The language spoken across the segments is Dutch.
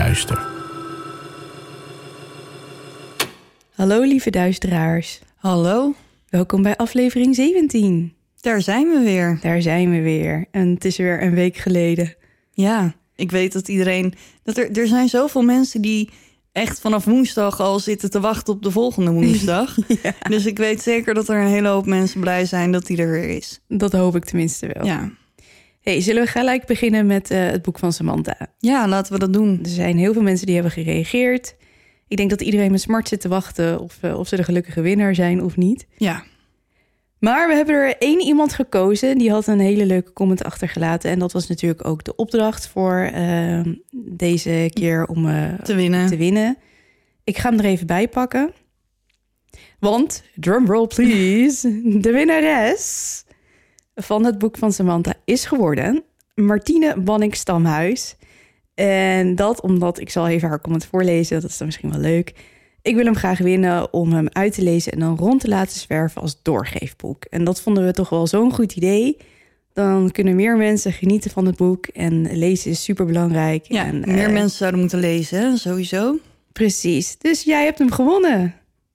duister. Hallo lieve duisteraars. Hallo, Welkom bij aflevering 17. daar zijn we weer. Daar zijn we weer. En het is weer een week geleden. Ja, ik weet dat iedereen. Dat er, er zijn zoveel mensen die echt vanaf woensdag al zitten te wachten op de volgende woensdag. Dus ik weet zeker dat er een hele hoop mensen blij zijn dat die er weer is. Dat hoop ik tenminste wel. Ja, Hey, zullen we gelijk beginnen met eh, het boek van Samantha? ja laten we dat doen. Er zijn heel veel mensen die hebben gereageerd. Ik denk dat iedereen met smart zit te wachten of, eh, of ze de gelukkige winnaar zijn of niet. Ja, Maar we hebben er één iemand gekozen. Die had een hele leuke comment achtergelaten. En dat was natuurlijk ook de opdracht voor eh, deze keer om eh, te winnen. te winnen. Ik ga hem er even bij pakken. Want, drumroll please, de winnares van het boek van Samantha is geworden Martine Banning-Stamhuis. En dat omdat, ik zal even haar comment voorlezen, dat is dan misschien wel leuk. Ik wil hem graag winnen om hem uit te lezen en dan rond te laten zwerven als doorgeefboek. En dat vonden we toch wel zo'n goed idee. Dan kunnen meer mensen genieten van het boek. En lezen is super belangrijk. Ja, en, meer eh, mensen zouden moeten lezen, sowieso. Precies. Dus jij hebt hem gewonnen.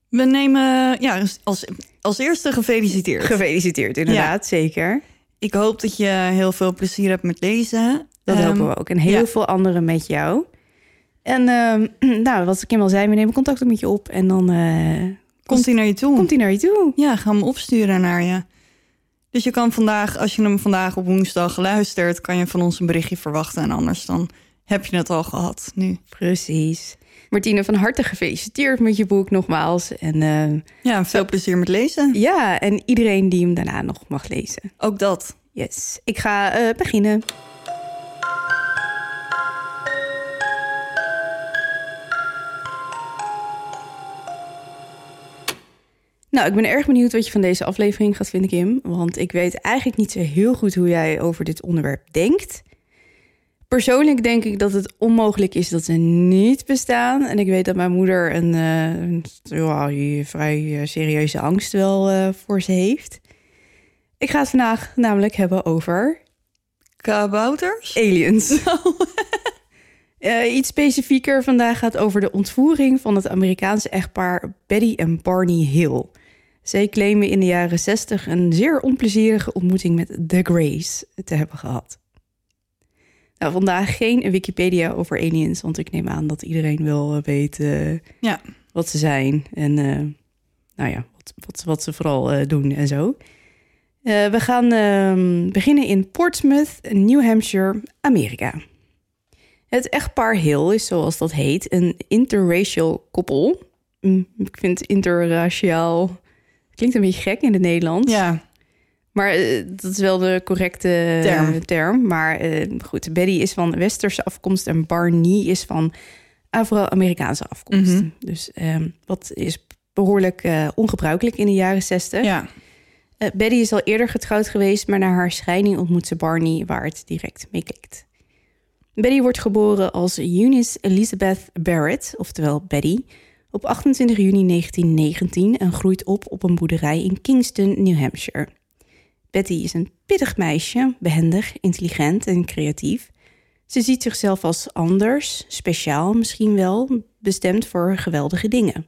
We nemen, ja, als, als eerste gefeliciteerd. Gefeliciteerd, inderdaad, zeker. ik hoop dat je heel veel plezier hebt met lezen. Dat Ehm, hopen we ook. En heel ja. veel anderen met jou. En ehm, nou, wat Kim al zei, we nemen contact met je op. En dan eh, Komt hij naar je toe? komt hij naar je toe. Ja, ga hem opsturen naar je. Dus je kan vandaag, als je hem vandaag op woensdag luistert, kan je van ons een berichtje verwachten. En anders dan heb je het al gehad nu. Precies. Martine, van harte gefeliciteerd met je boek nogmaals. En eh, Ja, veel plezier met lezen. ja, en iedereen die hem daarna nog mag lezen. Ook dat. Yes. Ik ga eh, beginnen. Nou, ik ben erg benieuwd wat je van deze aflevering gaat vinden, Kim. Want ik weet eigenlijk niet zo heel goed hoe jij over dit onderwerp denkt. Persoonlijk denk ik dat het onmogelijk is dat ze niet bestaan. En ik weet dat mijn moeder een, eh, een vrij eh, serieuze angst wel eh, voor ze heeft. Ik ga het vandaag namelijk hebben over Kabouters? aliens. Eh, iets specifieker vandaag gaat over de ontvoering van het Amerikaanse echtpaar Betty en Barney Hill. Zij claimen in de jaren 60 een zeer onplezierige ontmoeting met The Grace te hebben gehad. Nou, vandaag geen Wikipedia over aliens, want ik neem aan dat iedereen wel weet eh, Ja. wat ze zijn en eh, nou ja, wat, wat, wat ze vooral eh, doen en zo. Eh, we gaan ehm, beginnen in Portsmouth, New Hampshire, Amerika. Het echtpaar Hill is, zoals dat heet, een interracial koppel. Mm, Ik vind interraciaal... Klinkt een beetje gek in het Nederlands. Ja, Maar eh, dat is wel de correcte Term. term. Maar eh, goed, Betty is van westerse afkomst en Barney is van Afro-Amerikaanse afkomst. Mhm. Dus ehm, wat is behoorlijk eh, ongebruikelijk in de jaren 60. ja. Eh, Betty is al eerder getrouwd geweest, maar na haar scheiding ontmoet ze Barney, waar het direct mee klikt. Betty wordt geboren als Eunice Elizabeth Barrett, oftewel Betty, op 28 juni 1919 en groeit op op een boerderij in Kingston, New Hampshire. Betty is een pittig meisje, behendig, intelligent en creatief. Ze ziet zichzelf als anders, speciaal misschien wel, bestemd voor geweldige dingen.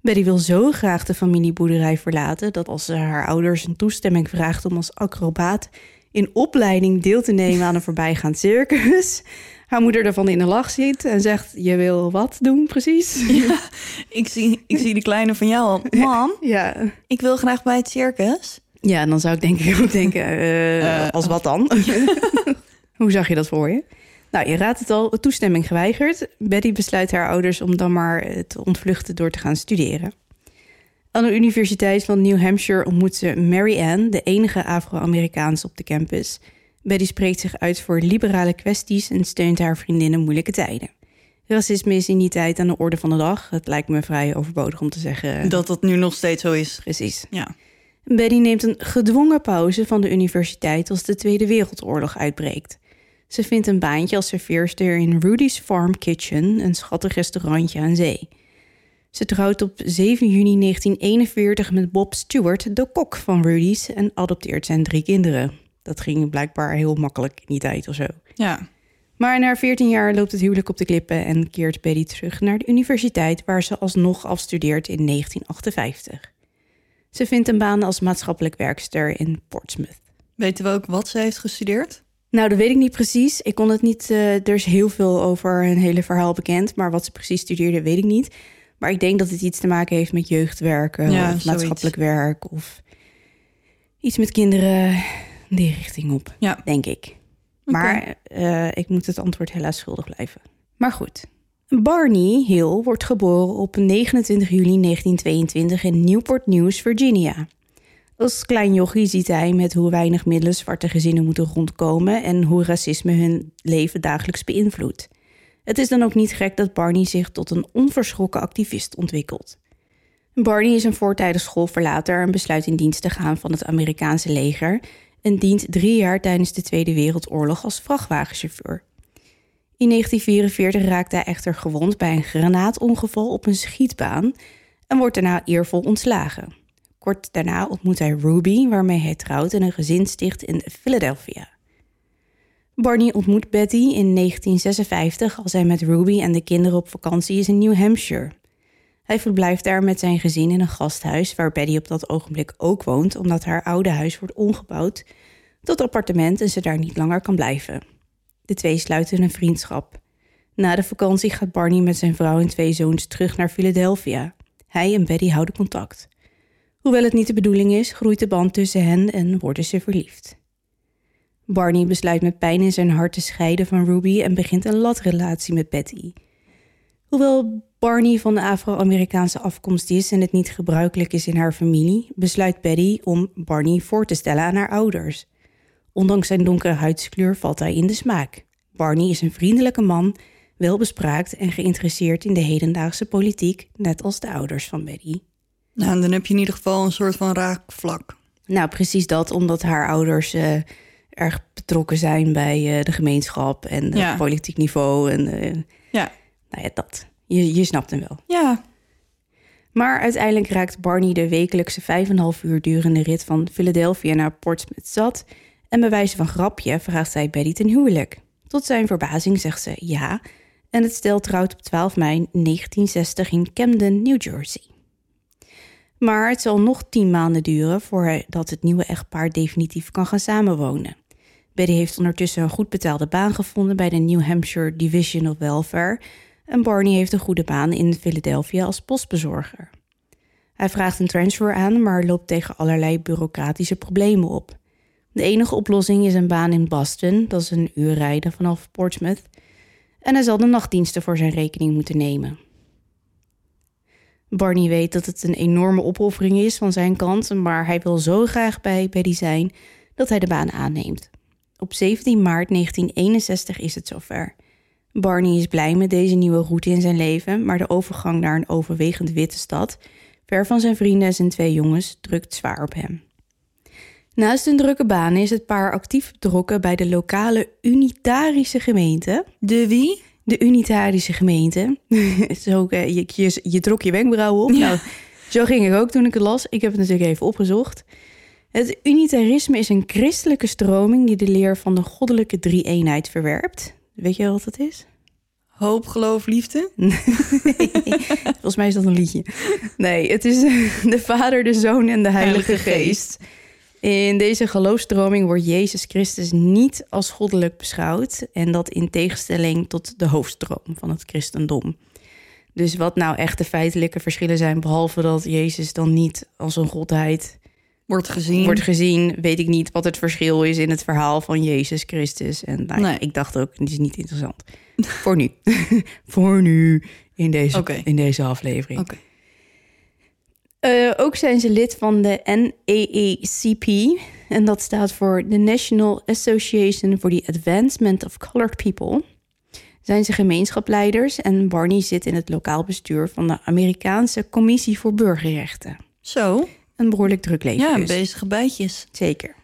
Betty wil zo graag de familieboerderij verlaten dat als ze haar ouders een toestemming vraagt om als acrobaat in opleiding deel te nemen aan een voorbijgaand circus, haar moeder ervan in de lach ziet en zegt: Je wil wat doen precies? Ja, ik zie, ik zie de kleine van jou al. Mam, Ja, ik wil graag bij het circus. Ja dan zou ik denk ik ook denken: eh, Als wat dan? Hoe zag je dat voor je? Nou, je raadt het al, toestemming geweigerd. Betty besluit haar ouders om dan maar eh, te ontvluchten door te gaan studeren. Aan de Universiteit van New Hampshire ontmoet ze Mary Ann, de enige Afro-Amerikaanse op de campus. Betty spreekt zich uit voor liberale kwesties en steunt haar vriendinnen moeilijke tijden. Racisme is in die tijd aan de orde van de dag. Het lijkt me vrij overbodig om te zeggen. Dat dat nu nog steeds zo is. Precies. Ja. Betty neemt een gedwongen pauze van de universiteit als de Tweede Wereldoorlog uitbreekt. Ze vindt een baantje als serveerster in Rudy's Farm Kitchen, een schattig restaurantje aan zee. Ze trouwt op 7 juni 1941 met Bob Stewart, de kok van Rudy's, en adopteert zijn drie kinderen. Dat ging blijkbaar heel makkelijk in die tijd of zo. Ja. Maar na 14 jaar loopt het huwelijk op de klippen en keert Betty terug naar de universiteit, waar ze alsnog afstudeert in 1958. Ze vindt een baan als maatschappelijk werkster in Portsmouth. Weten we ook wat ze heeft gestudeerd? Nou, dat weet ik niet precies. Ik kon het niet. eh, er is heel veel over een hele verhaal bekend, maar wat ze precies studeerde, weet ik niet. Maar ik denk dat het iets te maken heeft met jeugdwerken Ja, of zoiets. maatschappelijk werk of iets met kinderen die richting op, Ja. denk ik. Maar eh, ik moet het antwoord helaas schuldig blijven. Maar goed. Barney Hill wordt geboren op 29 juli 1922 in Newport News, Virginia. Als klein jochie ziet hij met hoe weinig middelen zwarte gezinnen moeten rondkomen en hoe racisme hun leven dagelijks beïnvloedt. Het is dan ook niet gek dat Barney zich tot een onverschrokken activist ontwikkelt. Barney is een voortijdig schoolverlater en besluit in dienst te gaan van het Amerikaanse leger en dient drie jaar tijdens de Tweede Wereldoorlog als vrachtwagenchauffeur. In 1944 raakt hij echter gewond bij een granaatongeval op een schietbaan en wordt daarna eervol ontslagen. Kort daarna ontmoet hij Ruby, waarmee hij trouwt en een gezin sticht in Philadelphia. Barney ontmoet Betty in 1956 als hij met Ruby en de kinderen op vakantie is in New Hampshire. Hij verblijft daar met zijn gezin in een gasthuis waar Betty op dat ogenblik ook woont, omdat haar oude huis wordt omgebouwd tot appartement en ze daar niet langer kan blijven. De twee sluiten een vriendschap. Na de vakantie gaat Barney met zijn vrouw en twee zoons terug naar Philadelphia. Hij en Betty houden contact. Hoewel het niet de bedoeling is, groeit de band tussen hen en worden ze verliefd. Barney besluit met pijn in zijn hart te scheiden van Ruby en begint een latrelatie met Betty. Hoewel Barney van de Afro-Amerikaanse afkomst is en het niet gebruikelijk is in haar familie, besluit Betty om Barney voor te stellen aan haar ouders. Ondanks zijn donkere huidskleur valt hij in de smaak. Barney is een vriendelijke man, welbespraakt en geïnteresseerd in de hedendaagse politiek, net als de ouders van Betty. Nou, dan heb je in ieder geval een soort van raakvlak. Nou, precies dat, omdat haar ouders eh, erg betrokken zijn bij eh, de gemeenschap en het Ja. politiek niveau. En eh, Ja. nou ja, dat. Je, je snapt hem wel. Ja. Maar uiteindelijk raakt Barney de wekelijkse 5,5 uur durende rit van Philadelphia naar Portsmouth zat. En bij wijze van grapje vraagt zij Betty ten huwelijk. Tot zijn verbazing zegt ze ja. En het stel trouwt op 12 mei 1960 in Camden, New Jersey. Maar het zal nog tien maanden duren voordat het nieuwe echtpaar definitief kan gaan samenwonen. Betty heeft ondertussen een goed betaalde baan gevonden bij de New Hampshire Division of Welfare en Barney heeft een goede baan in Philadelphia als postbezorger. Hij vraagt een transfer aan, maar loopt tegen allerlei bureaucratische problemen op. De enige oplossing is een baan in Boston, dat is een uur rijden vanaf Portsmouth, en hij zal de nachtdiensten voor zijn rekening moeten nemen. Barney weet dat het een enorme opoffering is van zijn kant, maar hij wil zo graag bij Betty zijn dat hij de baan aanneemt. Op 17 maart 1961 is het zover. Barney is blij met deze nieuwe route in zijn leven, maar de overgang naar een overwegend witte stad, ver van zijn vrienden en zijn twee jongens, drukt zwaar op hem. Naast een drukke baan is het paar actief betrokken bij de lokale unitarische gemeente. De wie? De Unitarische gemeente. zo, eh, je, je, je trok je wenkbrauwen op. Ja. Nou, zo ging ik ook toen ik het las. Ik heb het natuurlijk even opgezocht. Het Unitarisme is een christelijke stroming die de leer van de goddelijke drie-eenheid verwerpt. Weet je wat dat is? Hoop, geloof, liefde. Volgens mij is dat een liedje. Nee, het is de Vader, de Zoon en de Heilige, Heilige Geest. In deze geloofstroming wordt Jezus Christus niet als goddelijk beschouwd. En dat in tegenstelling tot de hoofdstroom van het christendom. Dus wat nou echt de feitelijke verschillen zijn, behalve dat Jezus dan niet als een godheid Wordt gezien. wordt gezien, weet ik niet wat het verschil is in het verhaal van Jezus Christus. En nou, Nee. ik dacht ook, die is niet interessant. Voor nu. Voor nu in deze, in deze aflevering. Oké. Eh, ook zijn ze lid van de NAACP. En dat staat voor de National Association for the Advancement of Colored People. Zijn ze gemeenschapsleiders en Barney zit in het lokaal bestuur van de Amerikaanse Commissie voor Burgerrechten. Zo. Een behoorlijk druk leven Ja, dus. bezige bijtjes. Zeker.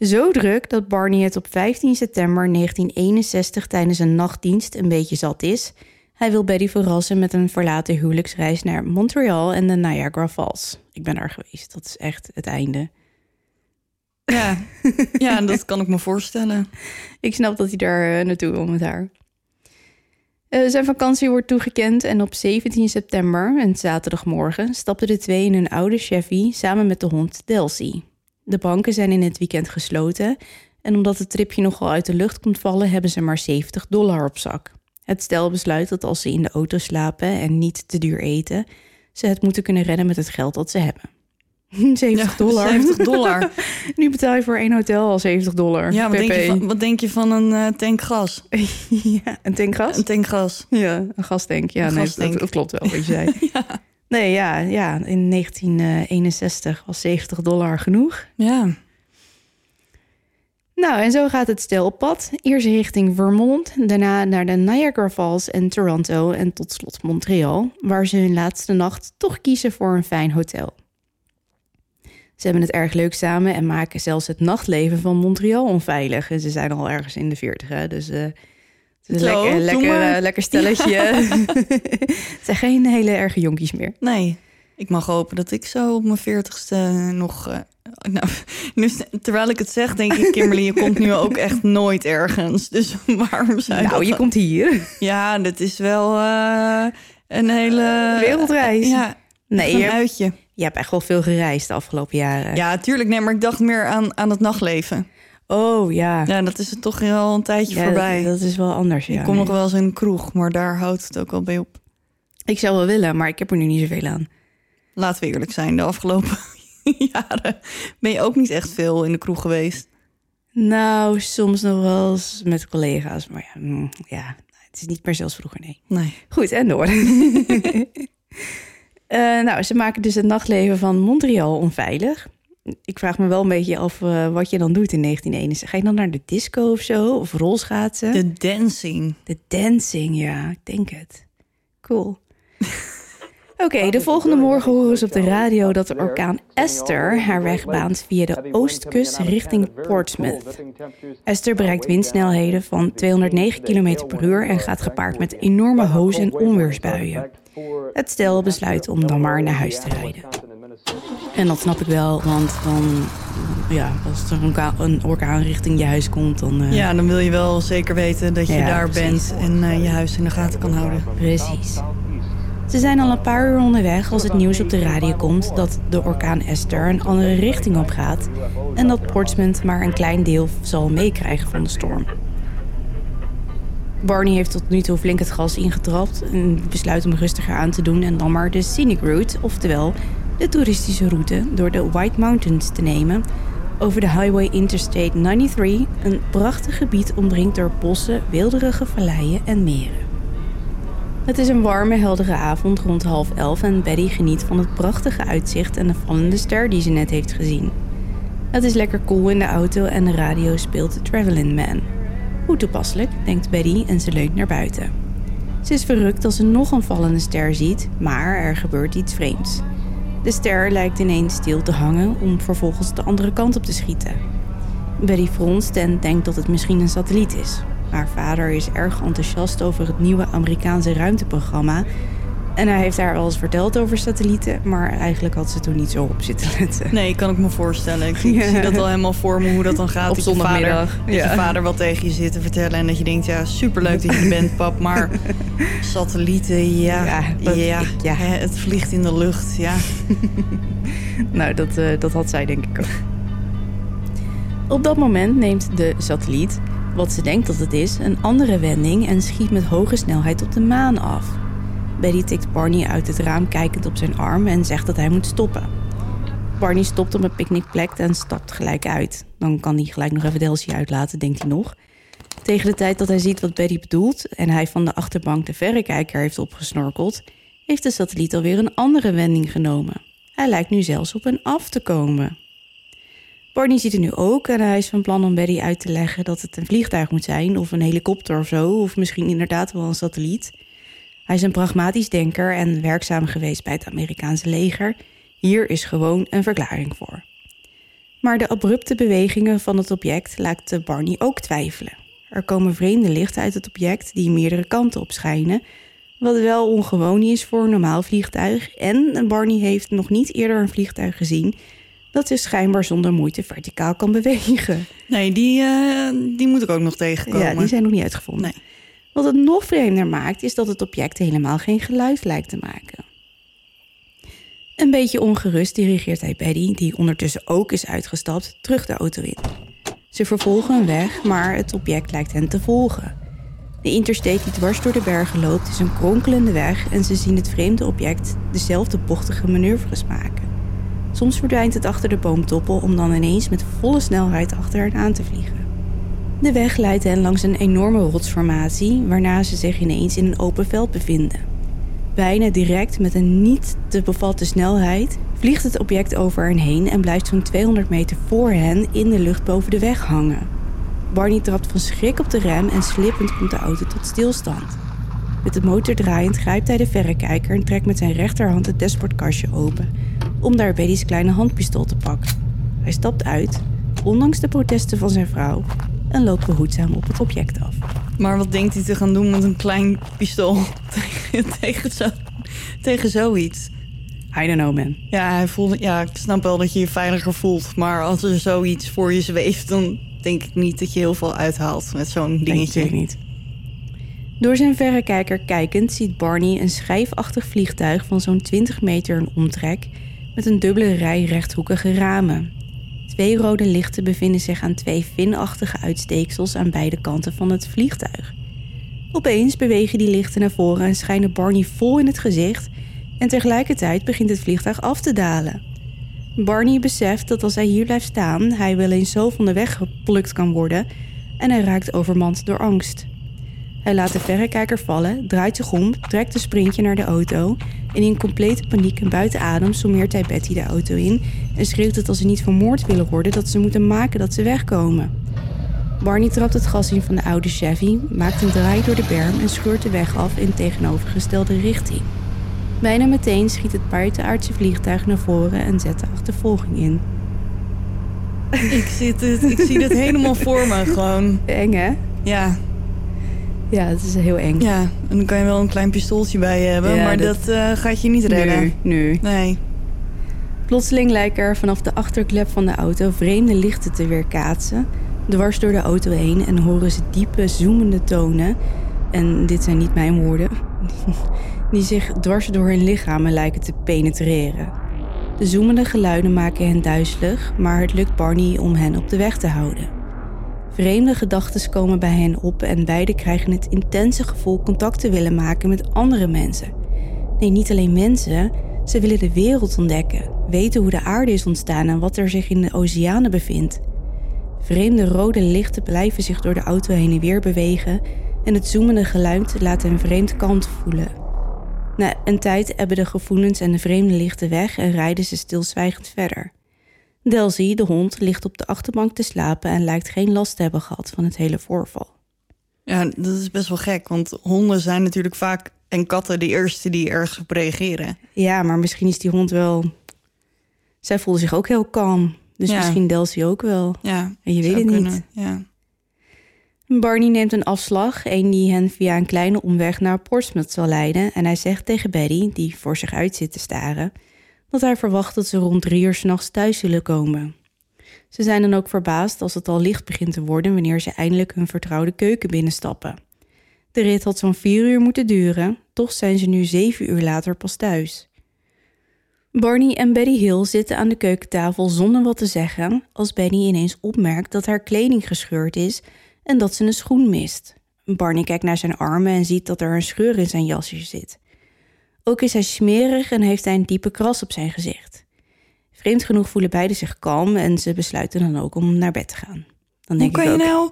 Zo druk dat Barney het op 15 september 1961 tijdens een nachtdienst een beetje zat is. Hij wil Betty verrassen met een verlaten huwelijksreis naar Montreal en de Niagara Falls. Ik ben daar geweest. Dat is echt het einde. Ja. ja, dat kan ik me voorstellen. Ik snap dat hij daar eh, naartoe wil met haar. Eh, zijn vakantie wordt toegekend en op 17 september, een zaterdagmorgen, stapten de twee in een oude Chevy samen met de hond Delcy. De banken zijn in het weekend gesloten en omdat het tripje nogal uit de lucht komt vallen, hebben ze maar 70 dollar op zak. Het stel besluit dat als ze in de auto slapen en niet te duur eten, ze het moeten kunnen redden met het geld dat ze hebben. 70 Ja, dollar. 70 dollar. nu betaal je voor één hotel al 70 dollar. Ja, wat denk, je van, wat denk je van een eh, tank gas? ja, een tankgas? Een tank gas. Ja, een gastank. Ja, Een nee, gastank. Dat, dat klopt wel, wat je zei. Nee, ja, ja, in 1961 was 70 dollar genoeg. Ja. Nou, en zo gaat het stel op pad. Eerst richting Vermont, daarna naar de Niagara Falls en Toronto en tot slot Montreal, waar ze hun laatste nacht toch kiezen voor een fijn hotel. Ze hebben het erg leuk samen en maken zelfs het nachtleven van Montreal onveilig. En ze zijn al ergens in de 40, hè, dus het is een Zo, lekker, lekker, eh, lekker stelletje. het zijn geen hele erge jonkies meer. Nee. Ik mag hopen dat ik zo op mijn veertigste nog... eh, nou, nu, terwijl ik het zeg, denk ik, Kimberly, je komt nu ook echt nooit ergens. Dus waarom zou je Nou, je komt hier. Ja, dat is wel eh, een hele... Wereldreis. Ja, Nee, een je, uitje. je hebt echt wel veel gereisd de afgelopen jaren. Ja, tuurlijk. Nee, maar ik dacht meer aan, aan het nachtleven. Oh, ja. Ja, dat is toch al een tijdje Ja, voorbij. Dat, dat is wel anders, ja. ik kom nee. nog wel eens in een kroeg, maar daar houdt het ook al bij op. Ik zou wel willen, maar ik heb er nu niet zoveel aan. Laten we eerlijk zijn, de afgelopen jaren ben je ook niet echt veel in de kroeg geweest. Nou, soms nog wel eens met collega's. Maar ja, mm, ja het is niet meer zoals vroeger, nee. Nee. Goed, en door. Eh, nou, ze maken dus het nachtleven van Montreal onveilig. Ik vraag me wel een beetje af eh, wat je dan doet in 1961. Ga je dan naar de disco of zo? Of rolschaatsen? De dancing. De dancing, ja, ik denk het. Cool. Oké, de volgende morgen horen ze op de radio dat de orkaan Esther haar weg baant via de oostkust richting Portsmouth. Esther bereikt windsnelheden van 209 km per uur en gaat gepaard met enorme hoos- en onweersbuien. Het stel besluit om dan maar naar huis te rijden. En dat snap ik wel, want dan, ja, als er een, ka- een orkaan richting je huis komt, dan... eh, Ja, dan wil je wel zeker weten dat je Ja, daar precies. bent en eh, je huis in de gaten kan houden. Precies. Ze zijn al een paar uur onderweg als het nieuws op de radio komt dat de orkaan Esther een andere richting op gaat en dat Portsmouth maar een klein deel zal meekrijgen van de storm. Barney heeft tot nu toe flink het gas ingetrapt en besluit om rustiger aan te doen en dan maar de scenic route, oftewel de toeristische route door de White Mountains te nemen over de Highway Interstate 93, een prachtig gebied omringd door bossen, weelderige valleien en meren. Het is een warme, heldere avond rond half elf en Betty geniet van het prachtige uitzicht en de vallende ster die ze net heeft gezien. Het is lekker koel in de auto en de radio speelt Travelin' Man. Hoe toepasselijk, denkt Betty en ze leunt naar buiten. Ze is verrukt als ze nog een vallende ster ziet, maar er gebeurt iets vreemds. De ster lijkt ineens stil te hangen om vervolgens de andere kant op te schieten. Betty fronst en denkt dat het misschien een satelliet is. Haar vader is erg enthousiast over het nieuwe Amerikaanse ruimteprogramma. En hij heeft haar al eens verteld over satellieten, maar eigenlijk had ze toen niet zo op zitten letten. Nee, kan ik me voorstellen. Ik, Ja. zie dat al helemaal voor me hoe dat dan gaat. Op vader, zondagmiddag, dat ja. je vader wat tegen je zit te vertellen en dat je denkt, ja, superleuk dat je bent, pap, maar satellieten, ja, Ja, ja, dat- ik- ja. hè, het vliegt in de lucht, ja. Nou, dat, eh, dat had zij denk ik ook. Op dat moment neemt de satelliet, wat ze denkt dat het is, een andere wending en schiet met hoge snelheid op de maan af. Betty tikt Barney uit het raam kijkend op zijn arm en zegt dat hij moet stoppen. Barney stopt op een picknickplek en stapt gelijk uit. Dan kan hij gelijk nog even Delcy uitlaten, denkt hij nog. Tegen de tijd dat hij ziet wat Betty bedoelt en hij van de achterbank de verrekijker heeft opgesnorkeld, heeft de satelliet alweer een andere wending genomen. Hij lijkt nu zelfs op een af te komen. Barney ziet het nu ook en hij is van plan om Betty uit te leggen dat het een vliegtuig moet zijn, of een helikopter of zo, of misschien inderdaad wel een satelliet. Hij is een pragmatisch denker en werkzaam geweest bij het Amerikaanse leger. Hier is gewoon een verklaring voor. Maar de abrupte bewegingen van het object laten Barney ook twijfelen. Er komen vreemde lichten uit het object die meerdere kanten op schijnen, wat wel ongewoon is voor een normaal vliegtuig. En Barney heeft nog niet eerder een vliegtuig gezien dat dus schijnbaar zonder moeite verticaal kan bewegen. Nee, die, eh, die moet ik ook nog tegenkomen. Ja, die zijn nog niet uitgevonden. Nee. Wat het nog vreemder maakt, is dat het object helemaal geen geluid lijkt te maken. Een beetje ongerust dirigeert hij Betty, die ondertussen ook is uitgestapt, terug de auto in. Ze vervolgen een weg, maar het object lijkt hen te volgen. De interstate die dwars door de bergen loopt is een kronkelende weg en ze zien het vreemde object dezelfde bochtige manoeuvres maken. Soms verdwijnt het achter de boomtoppen om dan ineens met volle snelheid achter hen aan te vliegen. De weg leidt hen langs een enorme rotsformatie, waarna ze zich ineens in een open veld bevinden. Bijna direct met een niet te bevatten snelheid vliegt het object over hen heen en blijft zo'n 200 meter voor hen in de lucht boven de weg hangen. Barney trapt van schrik op de rem en slippend komt de auto tot stilstand. Met de motor draaiend grijpt hij de verrekijker en trekt met zijn rechterhand het dashboardkastje open om daar Betty's kleine handpistool te pakken. Hij stapt uit, ondanks de protesten van zijn vrouw, en loopt behoedzaam op het object af. Maar wat denkt hij te gaan doen met een klein pistool tegen, tegen, zo, tegen zoiets? I don't know, man. Ja, hij voelde, ja, ik snap wel dat je je veiliger voelt. Maar als er zoiets voor je zweeft, dan denk ik niet dat je heel veel uithaalt met zo'n dingetje. natuurlijk niet. Door zijn verrekijker kijkend ziet Barney een schijfachtig vliegtuig van zo'n 20 meter in omtrek met een dubbele rij rechthoekige ramen. Twee rode lichten bevinden zich aan twee vinachtige uitsteeksels aan beide kanten van het vliegtuig. Opeens bewegen die lichten naar voren en schijnen Barney vol in het gezicht en tegelijkertijd begint het vliegtuig af te dalen. Barney beseft dat als hij hier blijft staan, hij wel eens zo van de weg geplukt kan worden en hij raakt overmand door angst. Hij laat de verrekijker vallen, draait zich om, trekt een sprintje naar de auto en in complete paniek en buiten adem sommeert hij Betty de auto in en schreeuwt dat als ze niet vermoord willen worden, dat ze moeten maken dat ze wegkomen. Barney trapt het gas in van de oude Chevy, maakt een draai door de berm en scheurt de weg af in tegenovergestelde richting. Bijna meteen schiet het buitenaardse vliegtuig naar voren en zet de achtervolging in. Ik, zit het, ik zie het helemaal voor me gewoon. Eng, hè? Ja, Ja, het is heel eng. ja, en dan kan je wel een klein pistooltje bij je hebben. Ja, maar dat- dat, eh, gaat je niet redden. nu, nu. Nee. Plotseling lijken er vanaf de achterklep van de auto vreemde lichten te weerkaatsen, dwars door de auto heen en horen ze diepe, zoemende tonen. En dit zijn niet mijn woorden, die zich dwars door hun lichamen lijken te penetreren. De zoemende geluiden maken hen duizelig, maar het lukt Barney om hen op de weg te houden. Vreemde gedachten komen bij hen op en beiden krijgen het intense gevoel contact te willen maken met andere mensen. Nee, niet alleen mensen, ze willen de wereld ontdekken, weten hoe de aarde is ontstaan en wat er zich in de oceanen bevindt. Vreemde rode lichten blijven zich door de auto heen en weer bewegen en het zoemende geluid laat hen vreemd kant voelen. Na een tijd ebben de gevoelens en de vreemde lichten weg en rijden ze stilzwijgend verder. Delzy, de hond, ligt op de achterbank te slapen en lijkt geen last te hebben gehad van het hele voorval. Ja, dat is best wel gek. Want honden zijn natuurlijk vaak en katten de eerste die ergens op reageren. Ja, maar misschien is die hond wel. Zij voelde zich ook heel kalm. Dus Ja. misschien Delcy ook wel. Ja, En je weet het niet. Ja. Barney neemt een afslag, een die hen via een kleine omweg naar Portsmouth zal leiden. En hij zegt tegen Betty, die voor zich uit zit te staren, dat hij verwacht dat ze rond drie uur s'nachts thuis zullen komen. Ze zijn dan ook verbaasd als het al licht begint te worden wanneer ze eindelijk hun vertrouwde keuken binnenstappen. De rit had zo'n vier uur moeten duren, toch zijn ze nu zeven uur later pas thuis. Barney en Betty Hill zitten aan de keukentafel zonder wat te zeggen als Benny ineens opmerkt dat haar kleding gescheurd is en dat ze een schoen mist. Barney kijkt naar zijn armen en ziet dat er een scheur in zijn jasje zit. Ook is hij smerig en heeft hij een diepe kras op zijn gezicht. Vreemd genoeg voelen beiden zich kalm en ze besluiten dan ook om naar bed te gaan. Dan Hoe denk kan, ik je nou,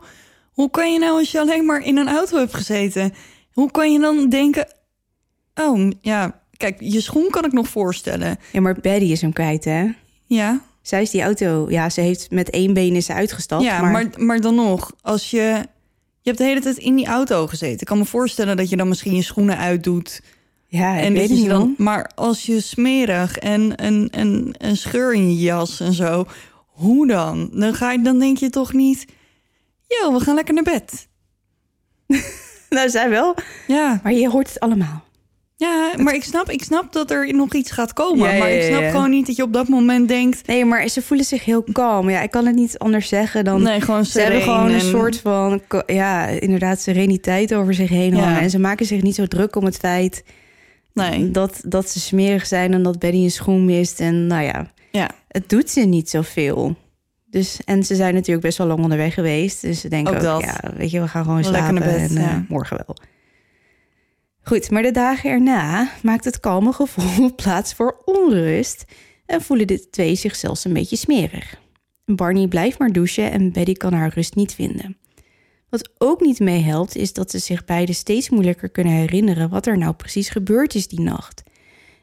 hoe kan je nou als je alleen maar in een auto hebt gezeten? Hoe kan je dan denken... Oh, ja, kijk, je schoen kan ik nog voorstellen. ja, maar Betty is hem kwijt, hè? Ja, Zij is die auto, ja, ze heeft met één been is ze uitgestapt. ja maar, maar... Maar, dan nog, als je... Je hebt de hele tijd in die auto gezeten. Ik kan me voorstellen dat je dan misschien je schoenen uitdoet. Ja, en weet je niet dan, maar als je smerig en een, een, een scheur in je jas en zo, hoe dan? Dan, ga je, dan denk je toch niet, yo, we gaan lekker naar bed. Nou, zij wel, Ja, maar je hoort het allemaal. ja maar ik snap, ik snap dat er nog iets gaat komen. Ja, ja, maar ik snap ja. gewoon niet dat je op dat moment denkt, Nee, maar ze voelen zich heel kalm. Ja, ik kan het niet anders zeggen dan... nee, gewoon Ze hebben gewoon een en- soort van, ja, inderdaad, sereniteit over zich heen Ja. hangen. En ze maken zich niet zo druk om het feit Nee, dat, dat ze smerig zijn en dat Benny een schoen mist. En nou ja, ja, het doet ze niet zoveel. Dus, en ze zijn natuurlijk best wel lang onderweg geweest. Dus ze denken Ook ook, dat. ja, weet je, we gaan gewoon Lekker slapen bed, en eh, morgen wel. Goed, maar de dagen erna maakt het kalme gevoel plaats voor onrust... en voelen de twee zich zelfs een beetje smerig. Barney blijft maar douchen en Betty kan haar rust niet vinden. Wat ook niet meehelpt is dat ze zich beiden steeds moeilijker kunnen herinneren... wat er nou precies gebeurd is die nacht.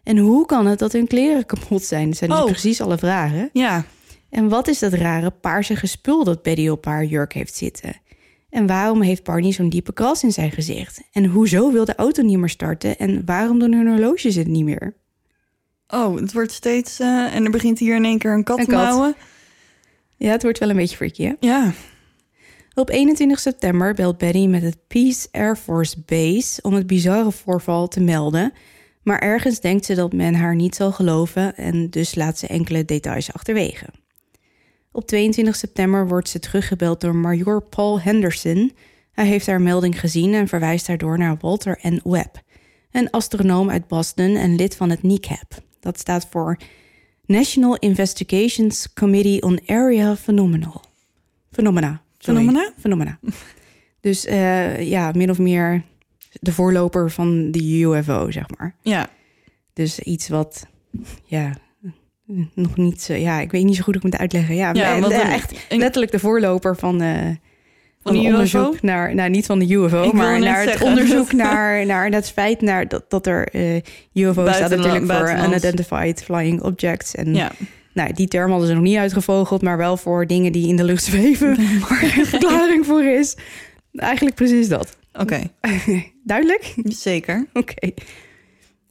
En hoe kan het dat hun kleren kapot zijn? Dat zijn dus Oh. precies alle vragen. ja. En wat is dat rare paarsige spul dat Betty op haar jurk heeft zitten? En waarom heeft Barney zo'n diepe kras in zijn gezicht? En hoezo wil de auto niet meer starten? En waarom doen hun horloges het niet meer? Oh, het wordt steeds, eh, en er begint hier in één keer een kat Een te mouwen. Ja, het wordt wel een beetje freaky, hè? Ja, Op 21 september belt Betty met het Peace Air Force Base om het bizarre voorval te melden. Maar ergens denkt ze dat men haar niet zal geloven en dus laat ze enkele details achterwege. Op 22 september wordt ze teruggebeld door Major Paul Henderson. Hij heeft haar melding gezien en verwijst daardoor naar Walter N. Webb, een astronoom uit Boston en lid van het NICAP. Dat staat voor National Investigations Committee on Area. Phenomena. Phenomena? Phenomena. Dus eh, ja, min of meer de voorloper van de UFO, zeg maar. ja. Dus iets wat, ja, nog niet zo... Ja, ik weet niet zo goed hoe ik moet uitleggen. Ja, Ja, echt een- letterlijk de voorloper van... eh van de het UFO? onderzoek naar, nou niet van de UFO, Ik maar naar het onderzoek naar, naar het feit naar dat, dat er eh UFO staat natuurlijk voor. Unidentified Flying Objects. En ja. Nou, die term hadden ze nog niet uitgevogeld, maar wel voor dingen die in de lucht zweven, waar een verklaring voor is. Eigenlijk precies dat. Oké, Duidelijk? zeker. Oké.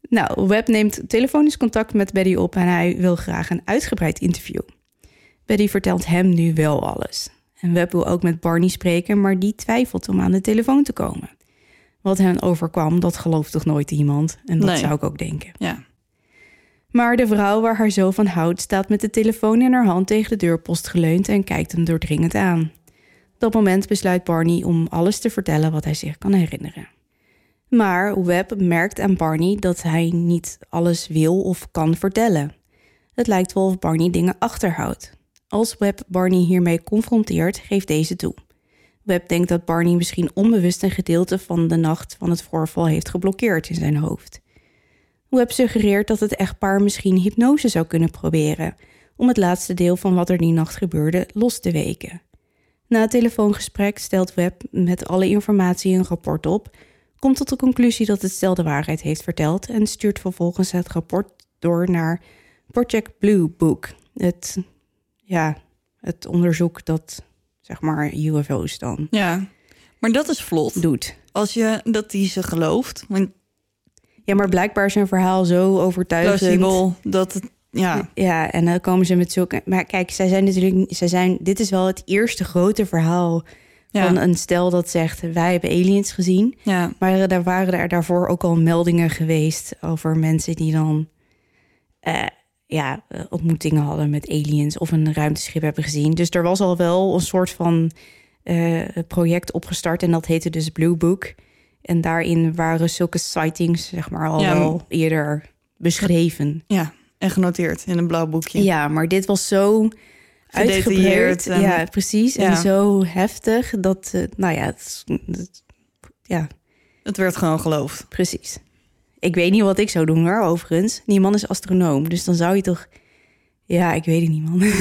Nou, Webb neemt telefonisch contact met Betty op en hij wil graag een uitgebreid interview. Betty vertelt hem nu wel alles. En Webb wil ook met Barney spreken, maar die twijfelt om aan de telefoon te komen. Wat hen overkwam, dat gelooft toch nooit iemand? En dat Nee. zou ik ook denken. Ja. Maar de vrouw waar haar zo van houdt, staat met de telefoon in haar hand tegen de deurpost geleund en kijkt hem doordringend aan. Op dat moment besluit Barney om alles te vertellen wat hij zich kan herinneren. Maar Webb merkt aan Barney dat hij niet alles wil of kan vertellen. Het lijkt wel of Barney dingen achterhoudt. Als Webb Barney hiermee confronteert, geeft deze toe. Webb denkt dat Barney misschien onbewust een gedeelte van de nacht van het voorval heeft geblokkeerd in zijn hoofd. Webb suggereert dat het echtpaar misschien hypnose zou kunnen proberen om het laatste deel van wat er die nacht gebeurde los te weken. Na het telefoongesprek stelt Webb met alle informatie een rapport op, komt tot de conclusie dat het stel de waarheid heeft verteld en stuurt vervolgens het rapport door naar Project Blue Book, het, ja, het onderzoek dat zeg maar UFO's dan Ja, maar dat is vlot. doet. Als je dat die ze gelooft, want Ja, maar blijkbaar is zijn verhaal zo overtuigend. plausibel dat het, ja, Ja, en dan komen ze met zulke. Maar kijk, zij zijn natuurlijk. Zij zijn, dit is wel het eerste grote verhaal Ja. Van een stel dat zegt, wij hebben aliens gezien. Ja, Maar er waren er daarvoor ook al meldingen geweest over mensen die dan eh, ja, eh, ontmoetingen hadden met aliens of een ruimteschip hebben gezien. Dus er was al wel een soort van eh, project opgestart en dat heette dus Blue Book. En daarin waren zulke sightings zeg maar al Ja, wel eerder beschreven. ja. En genoteerd in een blauw boekje. Ja, maar dit was zo uitgebreid. en- Ja, precies. En zo heftig dat, eh, nou ja, het, het- ja, Het werd gewoon geloofd. Precies. Ik weet niet wat ik zou doen hoor, overigens. Die man is astronoom, dus dan zou je toch... Ja, ik weet het niet, man.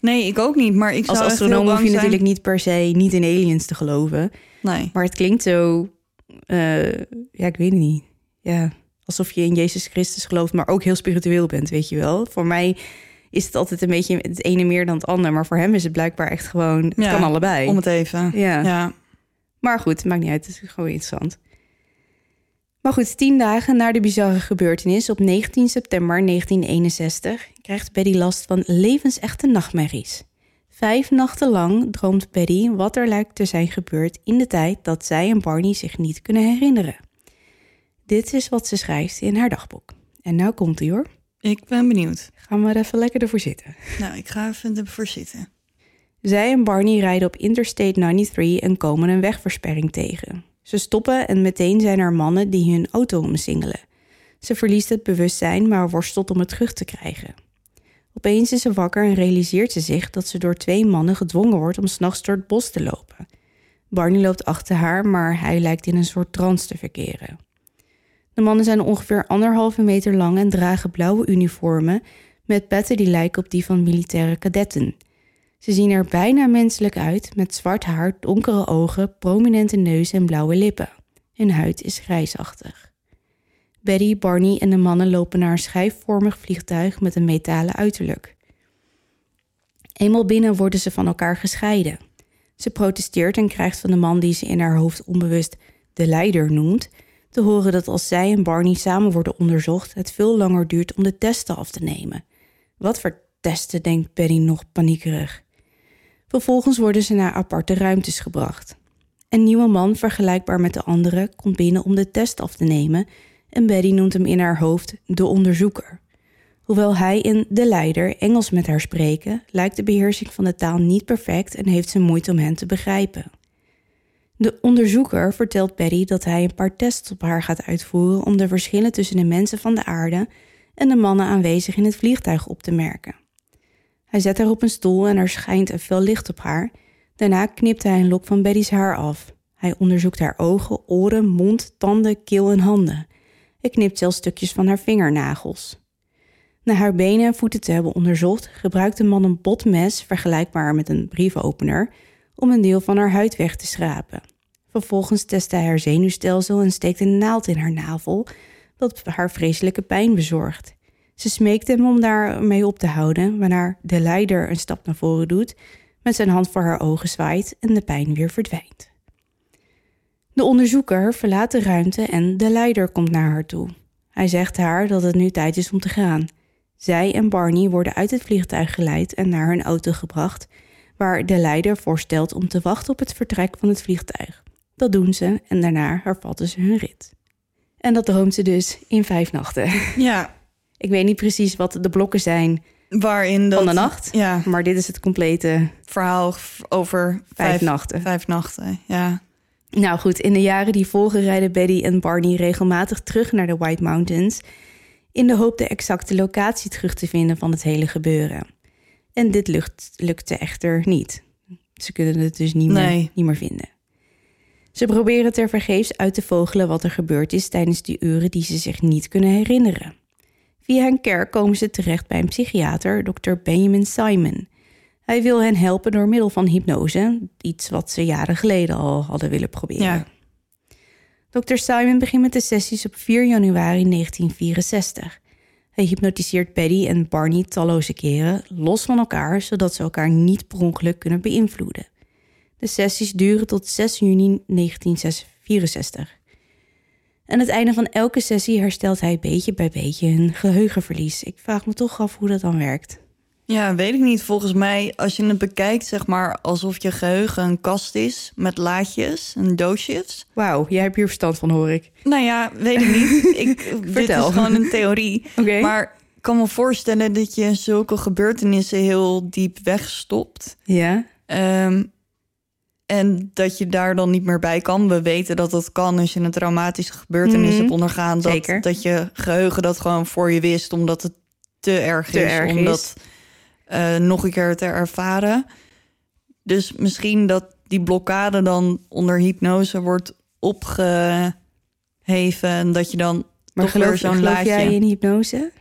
Nee, ik ook niet. Maar ik Als zou heel astronoom hoef je zijn. natuurlijk niet per se niet in aliens te geloven. Nee. Maar het klinkt zo... eh, ja, ik weet het niet. Ja, alsof je in Jezus Christus gelooft, maar ook heel spiritueel bent, weet je wel. Voor mij is het altijd een beetje het ene meer dan het ander. Maar voor hem is het blijkbaar echt gewoon... Het Ja, kan allebei. Om het even. Ja. Ja. Maar goed, het maakt niet uit. Het is gewoon interessant. Maar goed, tien dagen na de bizarre gebeurtenis op 19 september 1961 krijgt Betty last van levensechte nachtmerries. Vijf nachten lang droomt Betty wat er lijkt te zijn gebeurd in de tijd dat zij en Barney zich niet kunnen herinneren. Dit is wat ze schrijft in haar dagboek. En nou komt ie hoor. Ik ben benieuwd. Ga maar even lekker ervoor zitten. Nou, ik ga even ervoor zitten. Zij en Barney rijden op Interstate 93 en komen een wegversperring tegen. Ze stoppen en meteen zijn er mannen die hun auto omsingelen. Ze verliest het bewustzijn, maar worstelt om het terug te krijgen. Opeens is ze wakker en realiseert ze zich dat ze door twee mannen gedwongen wordt om s'nachts door het bos te lopen. Barney loopt achter haar, maar hij lijkt in een soort trance te verkeren. De mannen zijn ongeveer anderhalve meter lang en dragen blauwe uniformen met petten die lijken op die van militaire kadetten. Ze zien er bijna menselijk uit, met zwart haar, donkere ogen, prominente neus en blauwe lippen. Hun huid is grijsachtig. Betty, Barney en de mannen lopen naar een schijfvormig vliegtuig met een metalen uiterlijk. Eenmaal binnen worden ze van elkaar gescheiden. Ze protesteert en krijgt van de man die ze in haar hoofd onbewust de leider noemt, te horen dat als zij en Barney samen worden onderzocht, het veel langer duurt om de testen af te nemen. Wat voor testen, denkt Betty nog paniekerig. Vervolgens worden ze naar aparte ruimtes gebracht. Een nieuwe man, vergelijkbaar met de andere, komt binnen om de test af te nemen en Betty noemt hem in haar hoofd de onderzoeker. Hoewel hij en de leider Engels met haar spreken, lijkt de beheersing van de taal niet perfect en heeft ze moeite om hen te begrijpen. De onderzoeker vertelt Betty dat hij een paar tests op haar gaat uitvoeren om de verschillen tussen de mensen van de aarde en de mannen aanwezig in het vliegtuig op te merken. Hij zet haar op een stoel en er schijnt een fel licht op haar. Daarna knipt hij een lok van Betty's haar af. Hij onderzoekt haar ogen, oren, mond, tanden, keel en handen. Hij knipt zelfs stukjes van haar vingernagels. Na haar benen en voeten te hebben onderzocht, gebruikt de man een botmes, vergelijkbaar met een brievenopener, om een deel van haar huid weg te schrapen. Vervolgens test hij haar zenuwstelsel en steekt een naald in haar navel, wat haar vreselijke pijn bezorgt. Ze smeekt hem om daarmee op te houden, waarna de leider een stap naar voren doet, met zijn hand voor haar ogen zwaait en de pijn weer verdwijnt. De onderzoeker verlaat de ruimte en de leider komt naar haar toe. Hij zegt haar dat het nu tijd is om te gaan. Zij en Barney worden uit het vliegtuig geleid en naar hun auto gebracht, waar de leider voorstelt om te wachten op het vertrek van het vliegtuig. Dat doen ze en daarna hervatten ze hun rit. En dat droomt ze dus in vijf nachten. Ja, Ik weet niet precies wat de blokken zijn waarin dat... van de nacht, Ja, maar dit is het complete verhaal over vijf, nachten. Vijf nachten, ja. Nou goed, in de jaren die volgen rijden Betty en Barney regelmatig terug naar de White Mountains in de hoop de exacte locatie terug te vinden van het hele gebeuren. En dit lukt, lukte echter niet. Ze kunnen het dus niet, Nee. meer, niet meer vinden. Ze proberen tevergeefs uit te vogelen wat er gebeurd is tijdens die uren die ze zich niet kunnen herinneren. Via een kerk komen ze terecht bij een psychiater, Dr. Benjamin Simon. Hij wil hen helpen door middel van hypnose, iets wat ze jaren geleden al hadden willen proberen. Ja. Dr. Simon begint met de sessies op 4 januari 1964. Hij hypnotiseert Betty en Barney talloze keren, los van elkaar, zodat ze elkaar niet per ongeluk kunnen beïnvloeden. De sessies duren tot 6 juni 1964. Aan het einde van elke sessie herstelt hij beetje bij beetje hun geheugenverlies. Ik vraag me toch af hoe dat dan werkt. Ja, weet ik niet. Volgens mij, als je het bekijkt, zeg maar alsof je geheugen een kast is met laadjes en doosjes. Wauw, jij hebt hier verstand van, hoor ik. Nou ja, weet ik niet. ik, dit Vertel. is gewoon een theorie. Oké. Maar ik kan me voorstellen dat je zulke gebeurtenissen heel diep wegstopt. Ja, Ehm, en dat je daar dan niet meer bij kan. We weten dat dat kan als je een traumatische gebeurtenis Mhm. hebt ondergaan. Dat, Zeker. dat je geheugen dat gewoon voor je wist, omdat het te erg Te is. erg om is. Eh, nog een keer te ervaren. Dus misschien dat die blokkade dan onder hypnose wordt opgeheven. En dat je dan maar toch weer zo'n laadje... jij in hypnose?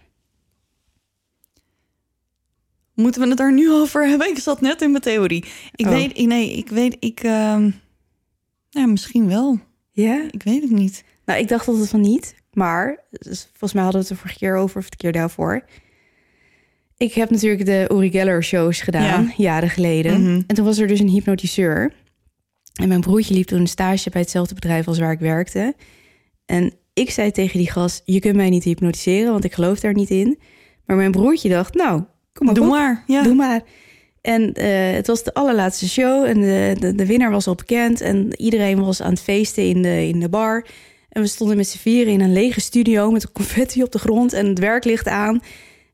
Moeten we het daar nu over hebben? Ik zat net in mijn theorie. Ik Oh. weet, nee, ik weet, ik, ehm, ja, misschien wel. Ja? Ik weet het niet. Nou, ik dacht altijd van niet. Maar, dus volgens mij hadden we het er vorige keer over, of de keer daarvoor. Ik heb natuurlijk de Uri Geller shows gedaan, Ja. jaren geleden. Mhm. En toen was er dus een hypnotiseur. En mijn broertje liep toen een stage bij hetzelfde bedrijf als waar ik werkte. En ik zei tegen die gast, je kunt mij niet hypnotiseren, want ik geloof daar niet in. Maar mijn broertje dacht, nou, kom maar Doe op. maar. Ja. Doe maar. En eh, het was de allerlaatste show en de, de, de winnaar was al bekend. En iedereen was aan het feesten in de, in de bar. En we stonden met z'n vieren in een lege studio met een confetti op de grond en het werklicht aan.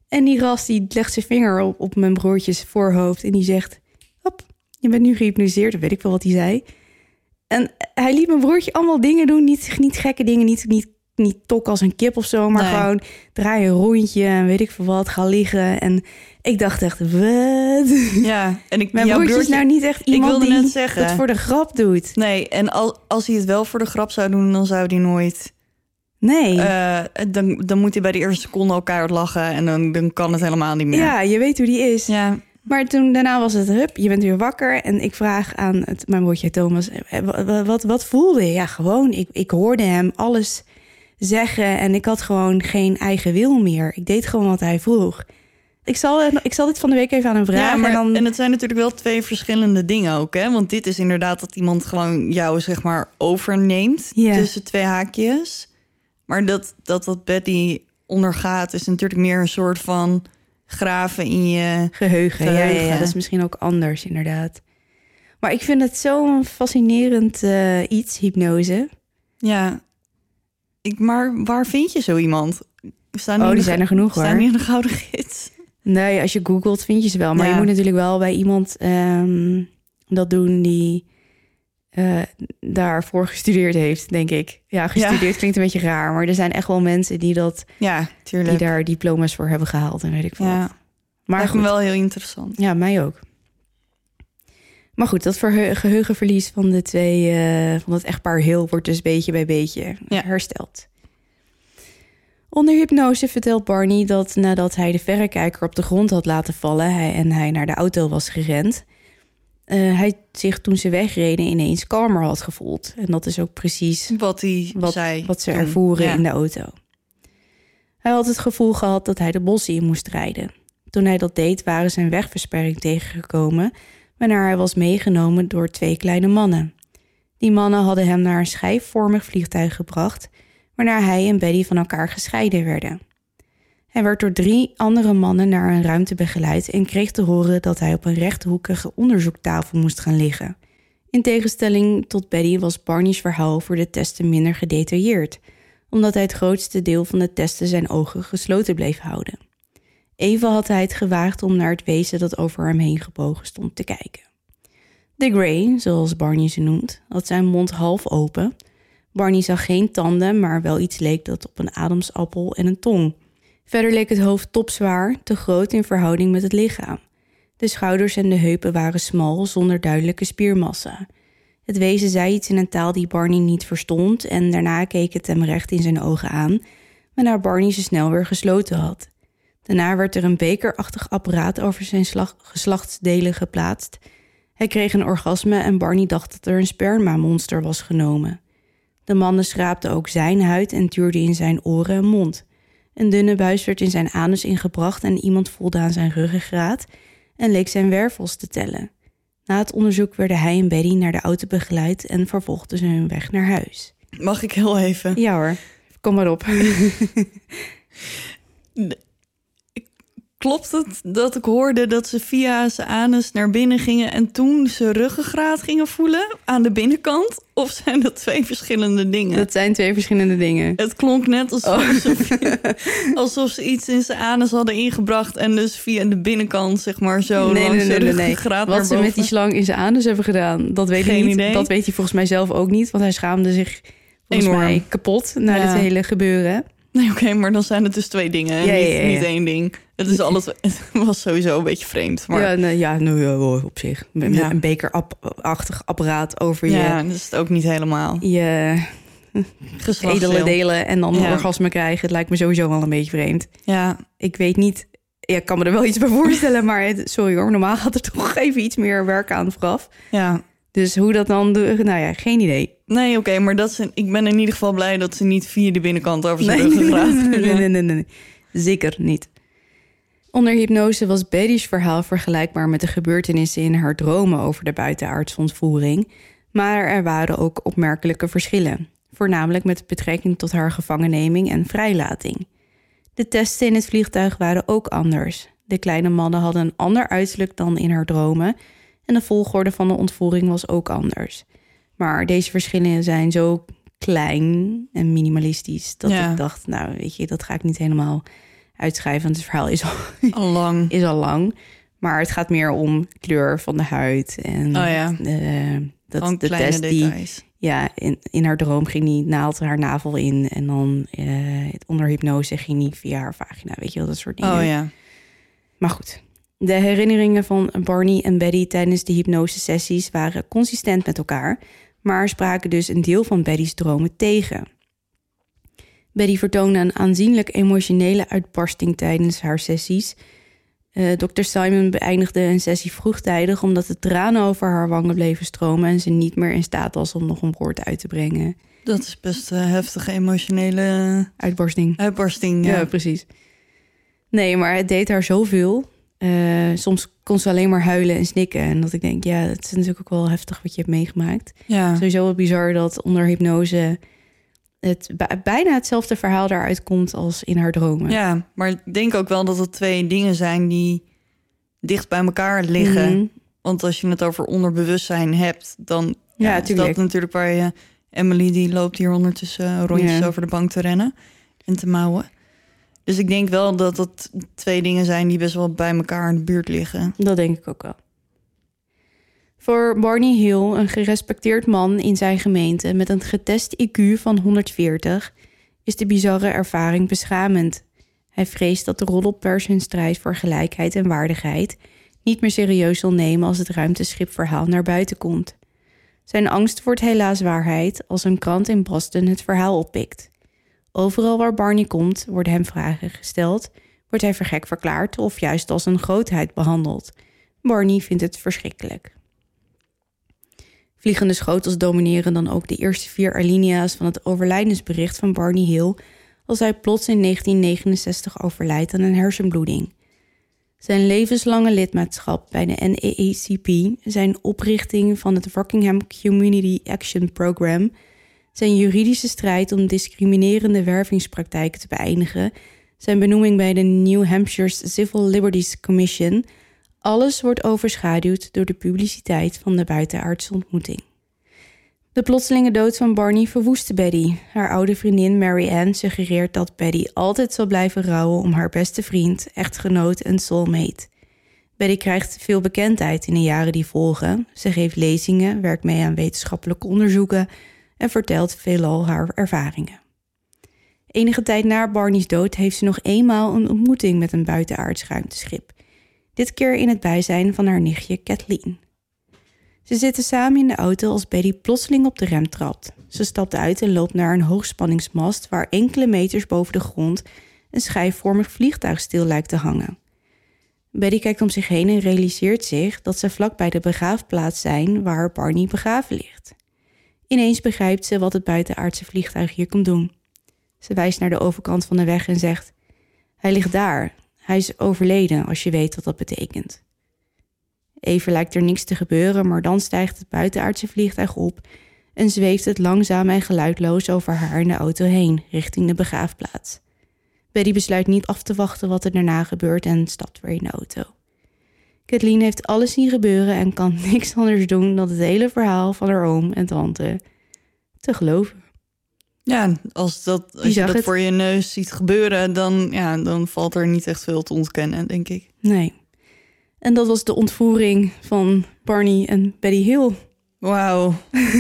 En die gast die legt zijn vinger op, op mijn broertjes voorhoofd en die zegt... Hop, je bent nu gehypnotiseerd, of weet ik wel wat hij zei. En hij liet mijn broertje allemaal dingen doen, niet, niet gekke dingen, niet, niet, niet tok als een kip of zo, maar Nee. gewoon draai een rondje en weet ik veel wat, ga liggen. En ik dacht echt, wat? Ja, en ik, Mijn broertje is nou niet echt iemand wilde die net zeggen. het voor de grap doet. Nee, en al, als hij het wel voor de grap zou doen, dan zou hij nooit... Nee. eh, dan, dan moet hij bij de eerste seconde elkaar lachen en dan, dan kan het helemaal niet meer. ja, je weet hoe die is. ja. Maar toen daarna was het hup, je bent weer wakker. En ik vraag aan het, mijn broertje Thomas, eh, wa- wat, wat voelde je? Ja, gewoon, ik, ik hoorde hem alles zeggen en ik had gewoon geen eigen wil meer. Ik deed gewoon wat hij vroeg. Ik zal, eh, ik zal dit van de week even aan hem vragen. Ja, maar, en dan, en het zijn natuurlijk wel twee verschillende dingen ook, hè? Want dit is inderdaad dat iemand gewoon jou, zeg maar, overneemt tussen twee haakjes. Maar dat, dat wat Betty ondergaat is natuurlijk meer een soort van graven in je... Geheugen, Ja, ja, ja, Geheugen. dat is misschien ook anders, inderdaad. Maar ik vind het zo'n fascinerend eh, iets, hypnose. Ja. Ik, maar waar vind je zo iemand? Staan Oh, die zijn er genoeg Staan hoor. die in de gouden gids? Nee, als je googelt vind je ze wel. Maar Ja. je moet natuurlijk wel bij iemand ehm, dat doen die eh, daarvoor gestudeerd heeft, denk ik. Ja, gestudeerd klinkt een beetje raar. Maar er zijn echt wel mensen die, dat, Ja, die tuurlijk. daar diploma's voor hebben gehaald en weet ik veel Ja. Maar lijkt me wel heel interessant. ja, mij ook. Maar goed, dat geheugenverlies van de twee, eh, van het echtpaar heel wordt dus beetje bij beetje Ja. hersteld. Onder hypnose vertelt Barney dat nadat hij de verrekijker op de grond had laten vallen hij, en hij naar de auto was gerend, eh, hij zich toen ze wegreden ineens kalmer had gevoeld. En dat is ook precies Wat hij wat, zei. wat ze ervoeren Ja. in de auto. Hij had het gevoel gehad dat hij de bossen in moest rijden. Toen hij dat deed, waren ze een wegversperring tegengekomen, waarna hij was meegenomen door twee kleine mannen. Die mannen hadden hem naar een schijfvormig vliegtuig gebracht, waarna hij en Betty van elkaar gescheiden werden. Hij werd door drie andere mannen naar een ruimte begeleid en kreeg te horen dat hij op een rechthoekige onderzoektafel moest gaan liggen. In tegenstelling tot Betty was Barney's verhaal voor de testen minder gedetailleerd, omdat hij het grootste deel van de testen zijn ogen gesloten bleef houden. Even had hij het gewaagd om naar het wezen dat over hem heen gebogen stond te kijken. De Grey, zoals Barney ze noemt, had zijn mond half open. Barney zag geen tanden, maar wel iets leek dat op een ademsappel en een tong. Verder leek het hoofd topzwaar, te groot in verhouding met het lichaam. De schouders en de heupen waren smal, zonder duidelijke spiermassa. Het wezen zei iets in een taal die Barney niet verstond en daarna keek het hem recht in zijn ogen aan, waarna Barney ze snel weer gesloten had. Daarna werd er een bekerachtig apparaat over zijn geslachtsdelen geplaatst. Hij kreeg een orgasme en Barney dacht dat er een spermamonster was genomen. De mannen schraapten ook zijn huid en tuurden in zijn oren en mond. Een dunne buis werd in zijn anus ingebracht en iemand voelde aan zijn ruggengraat en leek zijn wervels te tellen. Na het onderzoek werden hij en Betty naar de auto begeleid en vervolgden ze hun weg naar huis. Mag ik heel even? Ja hoor, kom maar op. klopt het dat ik hoorde dat ze via zijn anus naar binnen gingen en toen ze ruggengraat gingen voelen aan de binnenkant? Of zijn dat twee verschillende dingen? Dat zijn twee verschillende dingen. Het klonk net alsof, Oh. ze, alsof ze iets in zijn anus hadden ingebracht en dus via de binnenkant zeg maar zo nee, langs nee, nee, Wat ze met die slang in zijn anus hebben gedaan, dat weet Geen ik niet. idee. Dat weet hij volgens mij zelf ook niet, want hij schaamde zich volgens Enorm. mij kapot na Ja. dit hele gebeuren. Nee, oké, maar dan zijn het dus twee dingen. en Ja, niet, ja. niet één ding. Het is alles. Het was sowieso een beetje vreemd. Maar Ja, nee, ja, nou, ja, op zich. Met Ja. Een bekerachtig apparaat over ja, je, dat is het ook niet helemaal. je edele delen en dan een Ja. orgasme krijgen. Het lijkt me sowieso wel een beetje vreemd. Ja, Ik weet niet, ja, ik kan me er wel iets bij voorstellen, maar het- sorry hoor, normaal gaat er toch even iets meer werk aan vooraf. ja. Dus hoe dat dan, nou ja, geen idee. Nee, oké, maar dat ze, ik ben in ieder geval blij dat ze niet via de binnenkant over zijn Nee, rug nee, nee, nee, nee, nee. Zeker niet. Onder hypnose was Betty's verhaal vergelijkbaar met de gebeurtenissen in haar dromen over de buitenaardse ontvoering. Maar er waren ook opmerkelijke verschillen. Voornamelijk met betrekking tot haar gevangenneming en vrijlating. De testen in het vliegtuig waren ook anders. De kleine mannen hadden een ander uiterlijk dan in haar dromen. En de volgorde van de ontvoering was ook anders. Maar deze verschillen zijn zo klein en minimalistisch dat Ja. ik dacht, nou weet je, dat ga ik niet helemaal uitschrijven. Want het verhaal is al, Al lang. is al lang. Maar het gaat meer om kleur van de huid. En Oh ja. eh, dat de test die, ja, in, in haar droom ging die naald haar navel in. En dan eh, onder hypnose ging die via haar vagina. Weet je wel, dat soort dingen. Oh ja. Maar goed, de herinneringen van Barney en Betty tijdens de hypnosesessies waren consistent met elkaar, maar spraken dus een deel van Betty's dromen tegen. Betty vertoonde een aanzienlijk emotionele uitbarsting tijdens haar sessies. Eh Dr. Simon beëindigde een sessie vroegtijdig omdat de tranen over haar wangen bleven stromen en ze niet meer in staat was om nog een woord uit te brengen. Dat is best een heftige emotionele Uitbarsting. uitbarsting. Ja, Ja. precies. Nee, maar het deed haar zoveel. Eh, soms kon ze alleen maar huilen en snikken. En dat ik denk, ja, het is natuurlijk ook wel heftig wat je hebt meegemaakt. Ja. Sowieso wel bizar dat onder hypnose het bij- bijna hetzelfde verhaal daaruit komt als in haar dromen. ja, maar ik denk ook wel dat het twee dingen zijn die dicht bij elkaar liggen. Mhm. Want als je het over onderbewustzijn hebt, dan Ja, is tuurlijk. dat natuurlijk waar je... Emily die loopt hier ondertussen rondjes Ja. over de bank te rennen en te mouwen. Dus ik denk wel dat het twee dingen zijn die best wel bij elkaar in de buurt liggen. Dat denk ik ook wel. Voor Barney Hill, een gerespecteerd man in zijn gemeente met een getest IQ van 140, is de bizarre ervaring beschamend. Hij vreest dat de roddelpers hun strijd voor gelijkheid en waardigheid niet meer serieus zal nemen als het ruimteschipverhaal naar buiten komt. Zijn angst wordt helaas waarheid als een krant in Boston het verhaal oppikt. Overal waar Barney komt, worden hem vragen gesteld wordt hij vergek verklaard of juist als een grootheid behandeld. Barney vindt het verschrikkelijk. Vliegende schotels domineren dan ook de eerste vier alinea's van het overlijdensbericht van Barney Hill als hij plots in 1969 overlijdt aan een hersenbloeding. Zijn levenslange lidmaatschap bij de NAACP, zijn oprichting van het Rockingham Community Action Program, zijn juridische strijd om discriminerende wervingspraktijken te beëindigen zijn benoeming bij de New Hampshire's Civil Liberties Commission. Alles wordt overschaduwd door de publiciteit van de buitenaardse ontmoeting. De plotselinge dood van Barney verwoestte Betty. Haar oude vriendin Mary Ann suggereert dat Betty altijd zal blijven rouwen om haar beste vriend, echtgenoot en soulmate. Betty krijgt veel bekendheid in de jaren die volgen. Ze geeft lezingen, werkt mee aan wetenschappelijke onderzoeken en vertelt veelal haar ervaringen. Enige tijd na Barney's dood heeft ze nog eenmaal een ontmoeting met een buitenaards ruimteschip. Dit keer in het bijzijn van haar nichtje Kathleen. Ze zitten samen in de auto als Betty plotseling op de rem trapt. Ze stapt uit en loopt naar een hoogspanningsmast waar enkele meters boven de grond een schijfvormig vliegtuig stil lijkt te hangen. Betty kijkt om zich heen en realiseert zich dat ze vlak bij de begraafplaats zijn waar Barney begraven ligt. Ineens begrijpt ze wat het buitenaardse vliegtuig hier komt doen. Ze wijst naar de overkant van de weg en zegt: Hij ligt daar. Hij is overleden, als je weet wat dat betekent. Even lijkt er niks te gebeuren, maar dan stijgt het buitenaardse vliegtuig op en zweeft het langzaam en geluidloos over haar in de auto heen, richting de begraafplaats. Betty besluit niet af te wachten wat er daarna gebeurt en stapt weer in de auto. Kathleen heeft alles zien gebeuren en kan niks anders doen dan het hele verhaal van haar oom en tante te geloven. Ja, als, dat, als je dat het. voor je neus ziet gebeuren, dan, ja, dan valt er niet echt veel te ontkennen, denk ik. Nee. En dat was de ontvoering van Barney en Betty Hill. Wauw.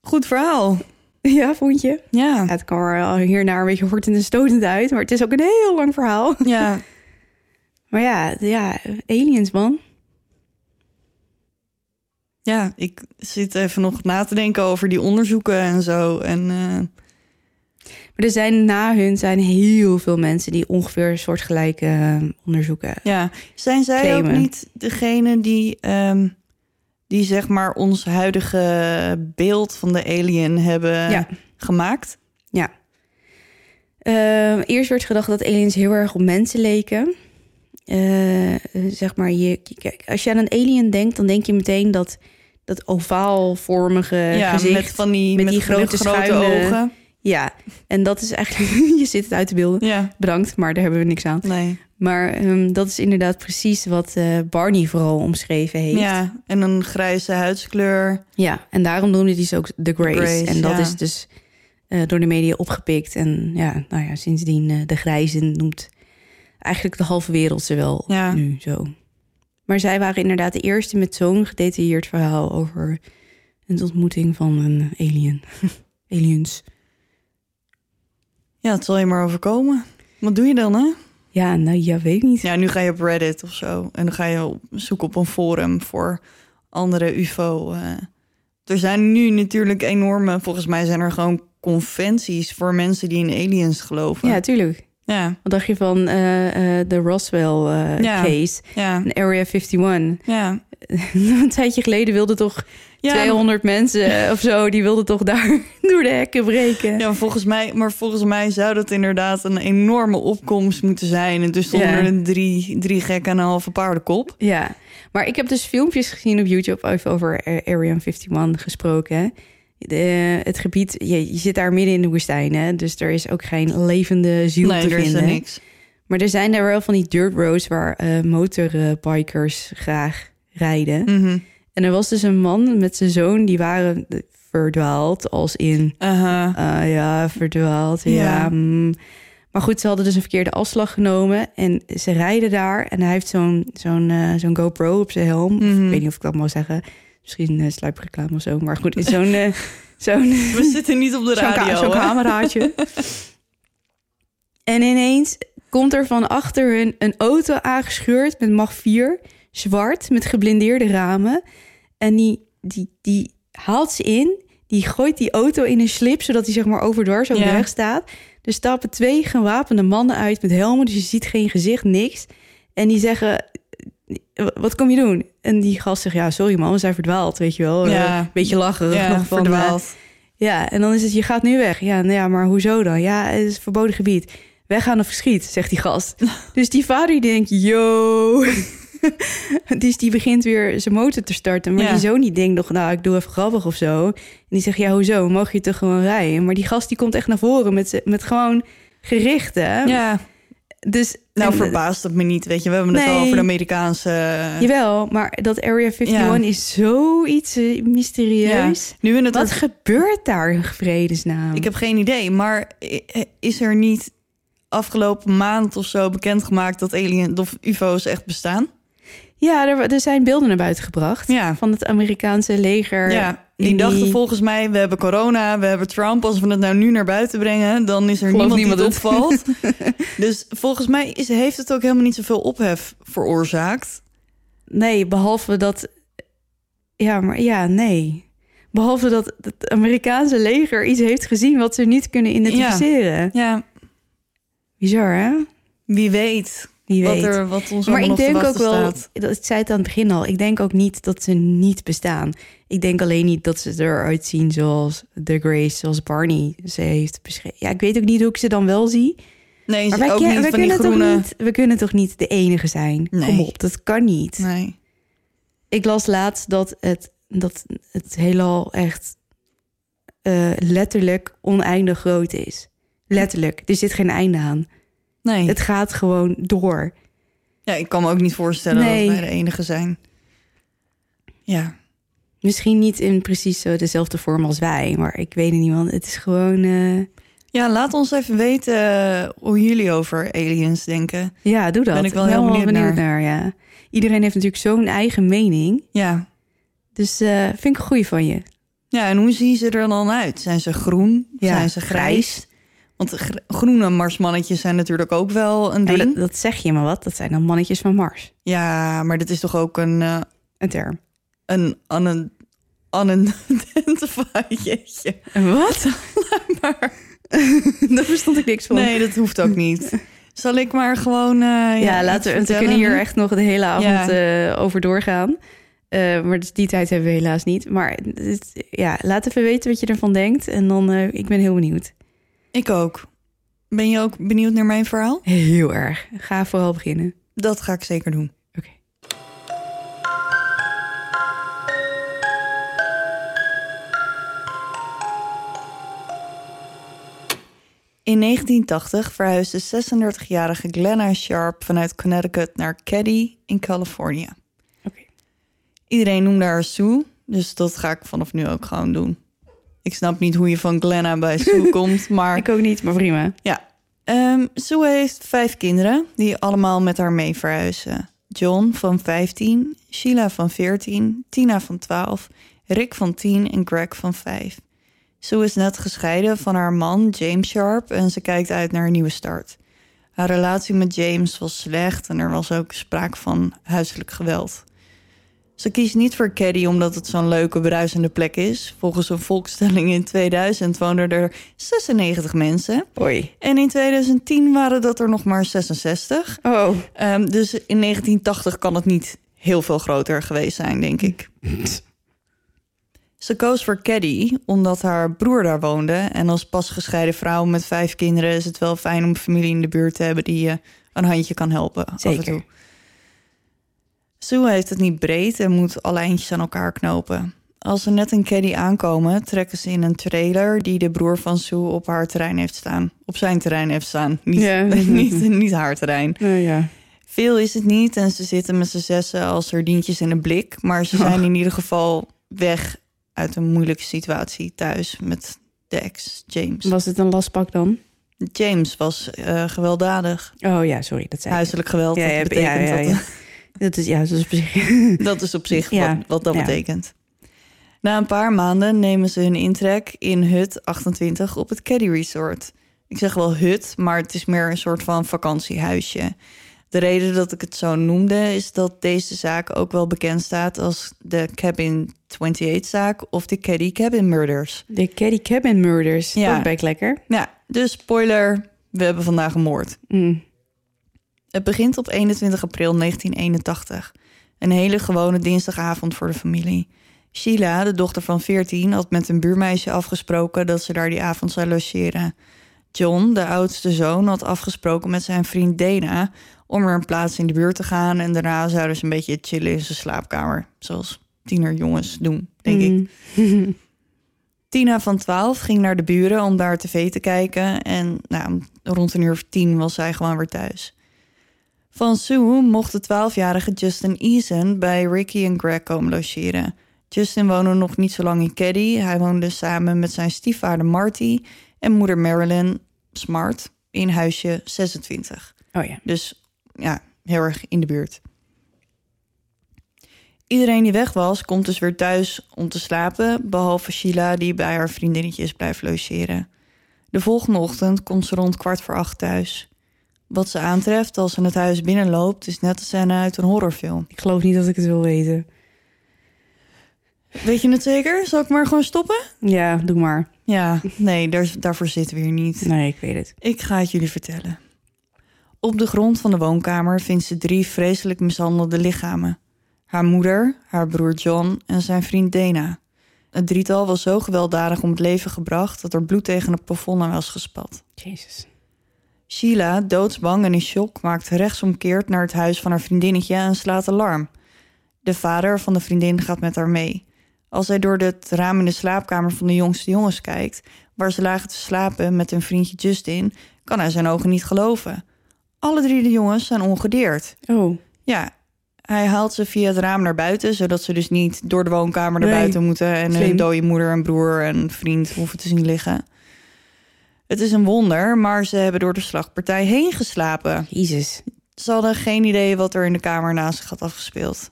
Goed verhaal. Ja, vond je? Ja. Ja, het kwam er hierna een beetje hortend en stotend uit, maar het is ook een heel lang verhaal. Ja. Maar ja, ja aliens, man. Ja, ik zit even nog na te denken over die onderzoeken en zo. En eh, Maar er zijn na hun zijn heel veel mensen die ongeveer soortgelijke eh, onderzoeken. ja, zijn zij Claimen. ook niet degene die, ehm, die zeg maar ons huidige beeld van de alien hebben Ja. gemaakt? Ja. Eh, eerst werd gedacht dat aliens heel erg op mensen leken. Eh, zeg maar, je, kijk, als je aan een alien denkt, dan denk je meteen dat dat ovaalvormige ja, gezicht. met van die, met met die grote, schuine ogen. Ja, en dat is eigenlijk, je zit het uit te beelden. Ja, Bedankt, maar daar hebben we niks aan. nee. Maar ehm, dat is inderdaad precies wat eh, Barney vooral omschreven heeft. Ja, en een grijze huidskleur. Ja, en daarom noemde hij ze ook The Grace. Grace, en dat ja. is dus eh, door de media opgepikt. En ja, nou ja, sindsdien eh, de Grijzen noemt eigenlijk de halve wereld ze wel Ja. nu zo. Maar zij waren inderdaad de eerste met zo'n gedetailleerd verhaal over een ontmoeting van een alien. Aliens. Ja, het zal je maar overkomen. Wat doe je dan, hè? Ja, nou ja, weet ik niet. Ja, nu ga je op Reddit of zo. En dan ga je op zoek op een forum voor andere UFO. eh. Er zijn nu natuurlijk enorme... Volgens mij zijn er gewoon conventies voor mensen die in aliens geloven. Ja, tuurlijk. Ja, Wat dacht je van eh, eh, de Roswell eh, Ja. case? ja, En Area 51. ja. een tijdje geleden wilden toch Ja, 200 mensen of zo... die wilden toch daar door de hekken breken. Ja, volgens mij, maar volgens mij zou dat inderdaad een enorme opkomst moeten zijn. En dus stonden Ja. er drie, drie gekken en een halve paardenkop. Ja, maar ik heb dus filmpjes gezien op YouTube even over Area 51 gesproken. hè. De, het gebied, je, je zit daar midden in de woestijn, hè? dus er is ook geen levende ziel nee, te er is vinden. er niks. Maar er zijn daar wel van die dirt roads waar eh, motorbikers graag rijden. Mhm. En er was dus een man met zijn zoon, die waren verdwaald, als in, Aha. ah ja, verdwaald, ja. Ja. mm. Maar goed, ze hadden dus een verkeerde afslag genomen en ze rijden daar. En hij heeft zo'n zo'n eh, zo'n GoPro op zijn helm. Of Mhm. ik weet niet of ik dat mag zeggen. Misschien uh, sluipreclame of zo. Maar goed, zo'n eh, zo'n We zitten niet op de radio. zo'n hè? cameraatje. en ineens komt er van achter hun een auto aangescheurd met mag 4, zwart, met geblindeerde ramen. En die, die, die haalt ze in, die gooit die auto in een slip, zodat hij zeg maar overdwars over Ja. de weg staat. Er stappen twee gewapende mannen uit met helmen, dus je ziet geen gezicht, niks. En die zeggen, wat kom je doen? En die gast zegt, ja, sorry man, we zijn verdwaald, weet je wel. Ja. Eh, beetje lachen. Ja, nog van, eh, verdwaald. ja, en dan is het, je gaat nu weg. Ja, nou ja, maar hoezo dan? Ja, het is verboden gebied. Weggaan of verschiet, zegt die gast. dus die vader die denkt, yo. dus die begint weer zijn motor te starten. Maar Ja. die zoon die denkt nog, nou, ik doe even grappig of zo. En die zegt, ja, hoezo? Mag je toch gewoon rijden? Maar die gast die komt echt naar voren met, met gewoon gerichten. Ja, Dus, nou en- verbaast het me niet. Weet je, we hebben het Nee. al over de Amerikaanse... Jawel, maar dat Area 51 Ja. is zoiets eh, mysterieus. Nu in het Wat gebeurt daar in vredesnaam? Ik heb geen idee, maar i- is er niet afgelopen maand of zo bekendgemaakt dat alien of UFO's echt bestaan? Ja, er, er zijn beelden naar buiten gebracht Ja. van het Amerikaanse leger. Ja, die in dachten volgens mij, we hebben corona, we hebben Trump. Als we het nou nu naar buiten brengen, dan is er Gelooft niemand, die het niemand opvalt. dus volgens mij is, heeft het ook helemaal niet zoveel ophef veroorzaakt. Nee, behalve dat. Ja, maar ja, nee. Behalve dat het Amerikaanse leger iets heeft gezien wat ze niet kunnen identificeren. Ja, Bizar, hè? wie weet, Wie wat, er, wat ons maar ik denk ook wel, staat. dat, ik zei het aan het begin al, ik denk ook niet dat ze niet bestaan. Ik denk alleen niet dat ze eruit zien zoals The Grace, zoals Barney ze heeft beschreven. Ja, ik weet ook niet hoe ik ze dan wel zie. Nee, Maar wij, ook niet wij van die kunnen groene... toch niet, we kunnen toch niet de enige zijn? Nee. Kom op, dat kan niet. Nee. Ik las laatst dat het, dat het heelal echt eh, letterlijk oneindig groot is. Letterlijk. Er zit geen einde aan. Nee. Het gaat gewoon door. Ja, ik kan me ook niet voorstellen Nee. dat wij de enige zijn. Ja. Misschien niet in precies zo dezelfde vorm als wij, maar ik weet het niet, want het is gewoon... eh, Ja, laat ons even weten eh, hoe jullie over aliens denken. Ja, doe dat. Ben ik wel ben heel benieuwd naar. ja. Iedereen heeft natuurlijk zo'n eigen mening. Ja. Dus eh, vind ik een goeie van je. Ja, en hoe zien ze er dan uit? Zijn ze groen? Ja, zijn ze grijs? Want gr- groene marsmannetjes zijn natuurlijk ook wel een Ja, ding. dat, dat zeg je maar wat. Dat zijn dan mannetjes van Mars. Ja, maar dat is toch ook een... eh, Een term. een un- unidentified jeetje. Wat? Maar, Daar verstond ik niks van. nee, dat hoeft ook niet. Zal ik maar gewoon... eh, ja, iets laten we, kunnen hier echt nog de hele avond eh, over doorgaan. Maar dus die tijd hebben we helaas niet. Maar ja, laat even weten wat je ervan denkt. En dan, eh, ik ben heel benieuwd. Ik ook. Ben je ook benieuwd naar mijn verhaal? Heel erg. Ga vooral beginnen. Dat ga ik zeker doen. Oké. In 1980 verhuisde 36-jarige Glenna Sharp vanuit Connecticut naar Caddy in Californië. Oké. Iedereen noemde haar Sue, dus dat ga ik vanaf nu ook gewoon doen. Ik snap niet hoe je van Glenna bij Sue komt, maar Ik ook niet, maar prima. ja. Ehm, Sue heeft vijf kinderen die allemaal met haar mee verhuizen. John van 15, Sheila van 14, Tina van 12, Rick van 10 en Greg van 5. Sue is net gescheiden van haar man James Sharp en ze kijkt uit naar een nieuwe start. Haar relatie met James was slecht en er was ook sprake van huiselijk geweld. Ze kiest niet voor Caddy omdat het zo'n leuke, bruisende plek is. Volgens een volkstelling in 2000 woonden er 96 mensen. Oei. En in 2010 waren dat er nog maar 66. Oh. Ehm, dus in 1980 kan het niet heel veel groter geweest zijn, denk ik. Ze koos voor Caddy omdat haar broer daar woonde. En als pas gescheiden vrouw met vijf kinderen is het wel fijn om familie in de buurt te hebben die je een handje kan helpen. Af en Zeker. toe. Sue heeft het niet breed en moet alle eindjes aan elkaar knopen. Als ze net in Caddy aankomen, trekken ze in een trailer die de broer van Sue op haar terrein heeft staan. Op zijn terrein heeft staan. Niet, Ja. niet, niet haar terrein. Ja. Veel is het niet en ze zitten met z'n zessen als sardientjes in een blik. Maar ze zijn in ieder geval weg uit een moeilijke situatie thuis met de ex James. Was het een lastpak dan? James was eh, gewelddadig. Oh ja, sorry, dat zei. Huiselijk geweld. Ja, dat ja, betekent ja, dat. Dat is, ja, dat is op zich... dat is op zich Ja, wat, wat dat ja. betekent. Na een paar maanden nemen ze hun intrek in hut 28 op het Caddy Resort. Ik zeg wel hut, maar het is meer een soort van vakantiehuisje. De reden dat ik het zo noemde is dat deze zaak ook wel bekend staat als de Cabin 28-zaak of de Caddy Cabin Murders. De Caddy Cabin Murders. Ja. Dat lekker. Ja, dus spoiler, we hebben vandaag een moord. Mm. Het begint op 21 april 1981. Een hele gewone dinsdagavond voor de familie. Sheila, de dochter van 14, had met een buurmeisje afgesproken dat ze daar die avond zou logeren. John, de oudste zoon, had afgesproken met zijn vriend Dana om er een plaats in de buurt te gaan en daarna zouden ze een beetje chillen in zijn slaapkamer, zoals tienerjongens doen, denk ik. Mm. Tina van 12 ging naar de buren om daar tv te kijken. En nou, rond een uur of tien was zij gewoon weer thuis. Van Sue mocht de 12-jarige Justin Eason bij Ricky en Greg komen logeren. Justin woonde nog niet zo lang in Caddy. Hij woonde samen met zijn stiefvader Marty en moeder Marilyn Smart in huisje 26. Oh ja. Dus ja, heel erg in de buurt. Iedereen die weg was, komt dus weer thuis om te slapen, behalve Sheila die bij haar vriendinnetjes blijft logeren. De volgende ochtend komt ze rond kwart voor acht thuis. Wat ze aantreft als ze het huis binnenloopt, is net een scène uit een horrorfilm. Ik geloof niet dat ik het wil weten. Weet je het zeker? Zal ik maar gewoon stoppen? Ja, doe maar. Ja, nee, daar, daarvoor zitten we hier niet. Nee, ik weet het. Ik ga het jullie vertellen. Op de grond van de woonkamer vindt ze drie vreselijk mishandelde lichamen. Haar moeder, haar broer John en zijn vriend Dana. Het drietal was zo gewelddadig om het leven gebracht dat er bloed tegen het plafond was gespat. Jezus. Sheila, doodsbang en in shock, maakt rechtsomkeert naar het huis van haar vriendinnetje en slaat alarm. De vader van de vriendin gaat met haar mee. Als hij door het raam in de slaapkamer van de jongste jongens kijkt, waar ze lagen te slapen met hun vriendje Justin, kan hij zijn ogen niet geloven. Alle drie de jongens zijn ongedeerd. Oh, Ja, hij haalt ze via het raam naar buiten, zodat ze dus niet door de woonkamer naar Nee, buiten moeten en hun dode moeder en broer en vriend hoeven te zien liggen. Het is een wonder, maar ze hebben door de slagpartij heen geslapen. jezus. Ze hadden geen idee wat er in de kamer naast zich had afgespeeld.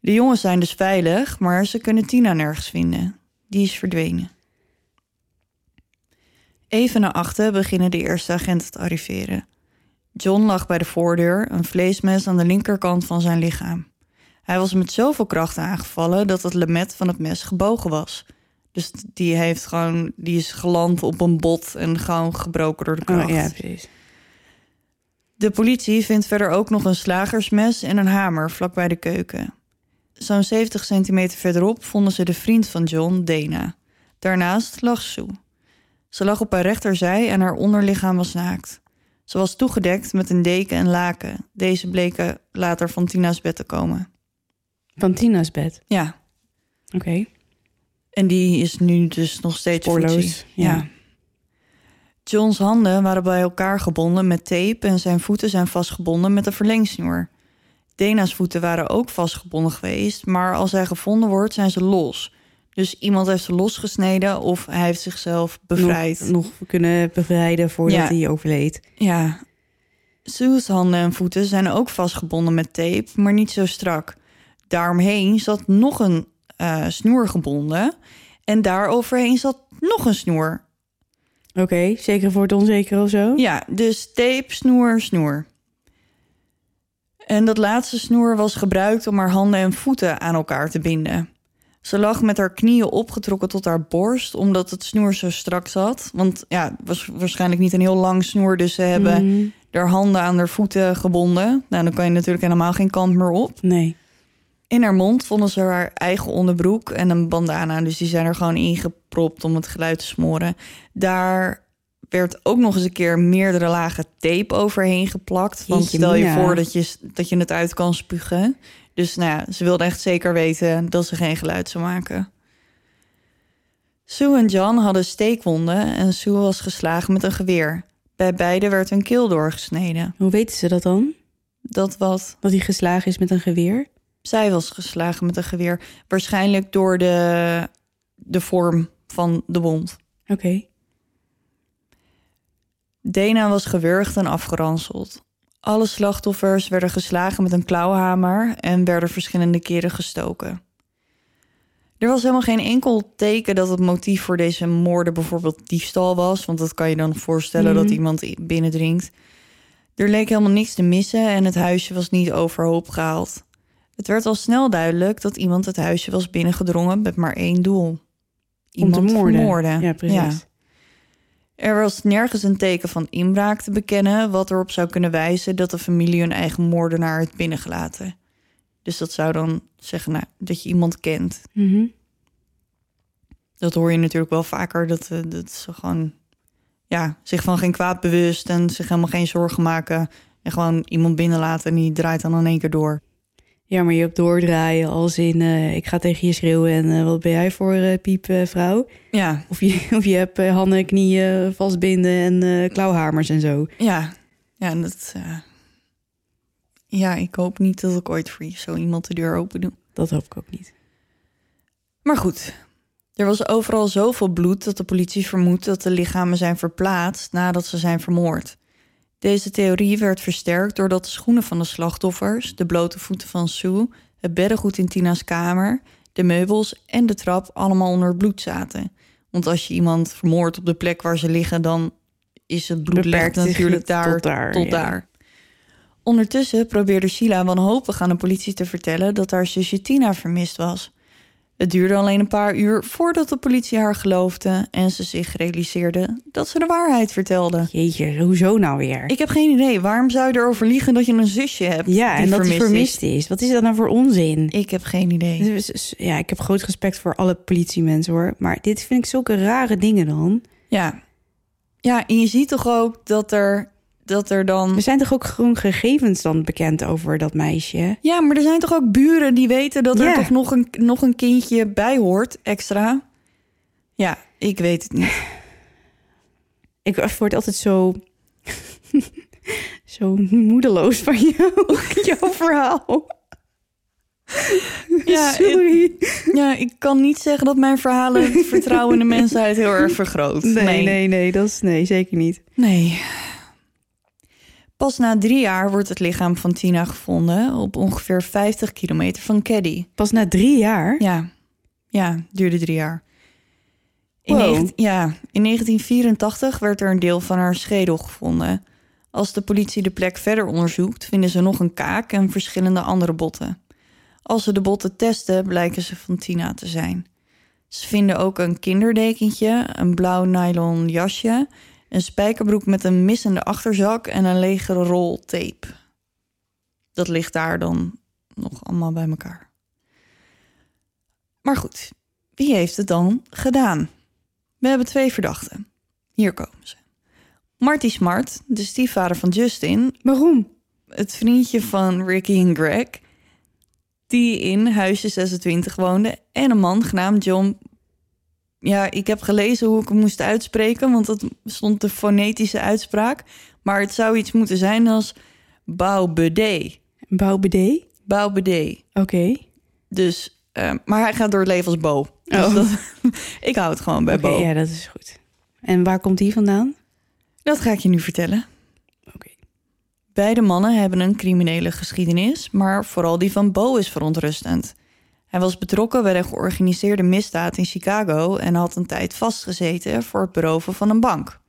De jongens zijn dus veilig, maar ze kunnen Tina nergens vinden. Die is verdwenen. Even na achten beginnen de eerste agenten te arriveren. John lag bij de voordeur, een vleesmes aan de linkerkant van zijn lichaam. Hij was met zoveel kracht aangevallen dat het lemet van het mes gebogen was. Dus die, heeft gewoon, die is geland op een bot en gewoon gebroken door de kracht. Oh, ja, precies. De politie vindt verder ook nog een slagersmes en een hamer vlakbij de keuken. Zo'n 70 centimeter verderop vonden ze de vriend van John, Dana. Daarnaast lag Sue. Ze lag op haar rechterzij en haar onderlichaam was naakt. Ze was toegedekt met een deken en laken. Deze bleken later van Tina's bed te komen. Van Tina's bed. Ja, Oké. En die is nu dus nog steeds Spoorloos, ja. John's handen waren bij elkaar gebonden met tape en zijn voeten zijn vastgebonden met een verlengsnoer. Dana's voeten waren ook vastgebonden geweest, maar als hij gevonden wordt, zijn ze los. Dus iemand heeft ze losgesneden of hij heeft zichzelf bevrijd. Nog, nog kunnen bevrijden voordat Ja. hij overleed. Ja. Sue's handen en voeten zijn ook vastgebonden met tape, maar niet zo strak. Daaromheen zat nog een eh, snoer gebonden en daaroverheen zat nog een snoer. Oké, zeker voor het onzeker of zo? Ja, dus tape, snoer, snoer. En dat laatste snoer was gebruikt om haar handen en voeten aan elkaar te binden. Ze lag met haar knieën opgetrokken tot haar borst, omdat het snoer zo strak zat. Want ja, het was waarschijnlijk niet een heel lang snoer, dus ze hebben Mhm. haar handen aan haar voeten gebonden. Nou, dan kan je natuurlijk helemaal geen kant meer op. Nee. In haar mond vonden ze haar eigen onderbroek en een bandana. Dus die zijn er gewoon ingepropt om het geluid te smoren. Daar werd ook nog eens een keer meerdere lagen tape overheen geplakt. Want Jeetje stel je voor dat je, dat je het uit kan spugen. Dus nou ja, ze wilden echt zeker weten dat ze geen geluid zou maken. Sue en John hadden steekwonden en Sue was geslagen met een geweer. Bij beide werd hun keel doorgesneden. Hoe weten ze dat dan? Dat wat Dat hij geslagen is met een geweer? Zij was geslagen met een geweer. Waarschijnlijk door de, de vorm van de wond. Oké. Dana was gewurgd en afgeranseld. Alle slachtoffers werden geslagen met een klauwhamer en werden verschillende keren gestoken. Er was helemaal geen enkel teken dat het motief voor deze moorden bijvoorbeeld diefstal was, want dat kan je dan voorstellen dat Mhm. iemand binnendringt. Er leek helemaal niks te missen en het huisje was niet overhoop gehaald. Het werd al snel duidelijk dat iemand het huisje was binnengedrongen met maar één doel. Iemand Om te moorden. vermoorden. Ja, precies. Er was nergens een teken van inbraak te bekennen, wat erop zou kunnen wijzen dat de familie hun eigen moordenaar heeft binnengelaten. Dus dat zou dan zeggen nou, dat je iemand kent. Mhm. Dat hoor je natuurlijk wel vaker, dat, eh, dat ze gewoon ja, zich van geen kwaad bewust en zich helemaal geen zorgen maken. En gewoon iemand binnenlaten en die draait dan in één keer door. Ja, maar je hebt doordraaien als in... eh, ik ga tegen je schreeuwen en eh, wat ben jij voor piep, eh, vrouw? Ja, Of je, of je hebt handen en knieën vastbinden en klauwhamers en zo. ja, ja, en dat. ja, ik hoop niet dat ik ooit voor zo iemand de deur open doe. Dat hoop ik ook niet. Maar goed, er was overal zoveel bloed dat de politie vermoedt dat de lichamen zijn verplaatst nadat ze zijn vermoord. Deze theorie werd versterkt doordat de schoenen van de slachtoffers, de blote voeten van Sue, het beddengoed in Tina's kamer, de meubels en de trap allemaal onder bloed zaten. Want als je iemand vermoordt op de plek waar ze liggen, dan is het bloed Beperkt lekt zich natuurlijk tot daar daar, tot ja. daar. Ondertussen probeerde Sheila wanhopig aan de politie te vertellen dat haar zusje Tina vermist was. Het duurde alleen een paar uur voordat de politie haar geloofde en ze zich realiseerde dat ze de waarheid vertelde. Jeetje, hoezo nou weer? Ik heb geen idee. Waarom zou je erover liegen dat je een zusje hebt? ja, die en dat vermist vermist is. Wat is dat nou voor onzin? Ik heb geen idee. Dus, Ja, ik heb groot respect voor alle politiemensen hoor. Maar dit vind ik zulke rare dingen dan. Ja. Ja, en je ziet toch ook dat er, dat er dan... Er zijn toch ook gewoon gegevens dan bekend over dat meisje? Ja, maar er zijn toch ook buren die weten dat er Ja. toch nog een, nog een kindje bij hoort, extra? Ja, ik weet het niet. Ik word altijd zo... zo moedeloos van jou, jouw verhaal. Ja, Sorry. Ja, ik kan niet zeggen dat mijn verhalen het vertrouwen in de mensheid heel erg vergroot. Nee, nee, nee, dat is nee, zeker niet. Nee. Pas na drie jaar wordt het lichaam van Tina gevonden op ongeveer 50 kilometer van Caddy. Pas na drie jaar? Ja, ja, duurde drie jaar. In, Wow. 19 ja, in 1984 werd er een deel van haar schedel gevonden. Als de politie de plek verder onderzoekt, vinden ze nog een kaak en verschillende andere botten. Als ze de botten testen, blijken ze van Tina te zijn. Ze vinden ook een kinderdekentje, een blauw nylon jasje, een spijkerbroek met een missende achterzak en een lege rol tape. Dat ligt daar dan nog allemaal bij elkaar. Maar goed, wie heeft het dan gedaan? We hebben twee verdachten. Hier komen ze. Marty Smart, de stiefvader van Justin, Waarom? het vriendje van Ricky en Greg, die in huisje 26 woonde, en een man genaamd John. Ja, ik heb gelezen hoe ik hem moest uitspreken, want dat stond de fonetische uitspraak. Maar het zou iets moeten zijn als Baubede. Bouwbedé? Baubede. Oké. Dus, eh, maar hij gaat door het leven als Bo. Dus Oh. dat, ik hou het gewoon bij Bo. ja, dat is goed. En waar komt die vandaan? Dat ga ik je nu vertellen. Oké. Beide mannen hebben een criminele geschiedenis, maar vooral die van Bo is verontrustend. Hij was betrokken bij de georganiseerde misdaad in Chicago en had een tijd vastgezeten voor het beroven van een bank.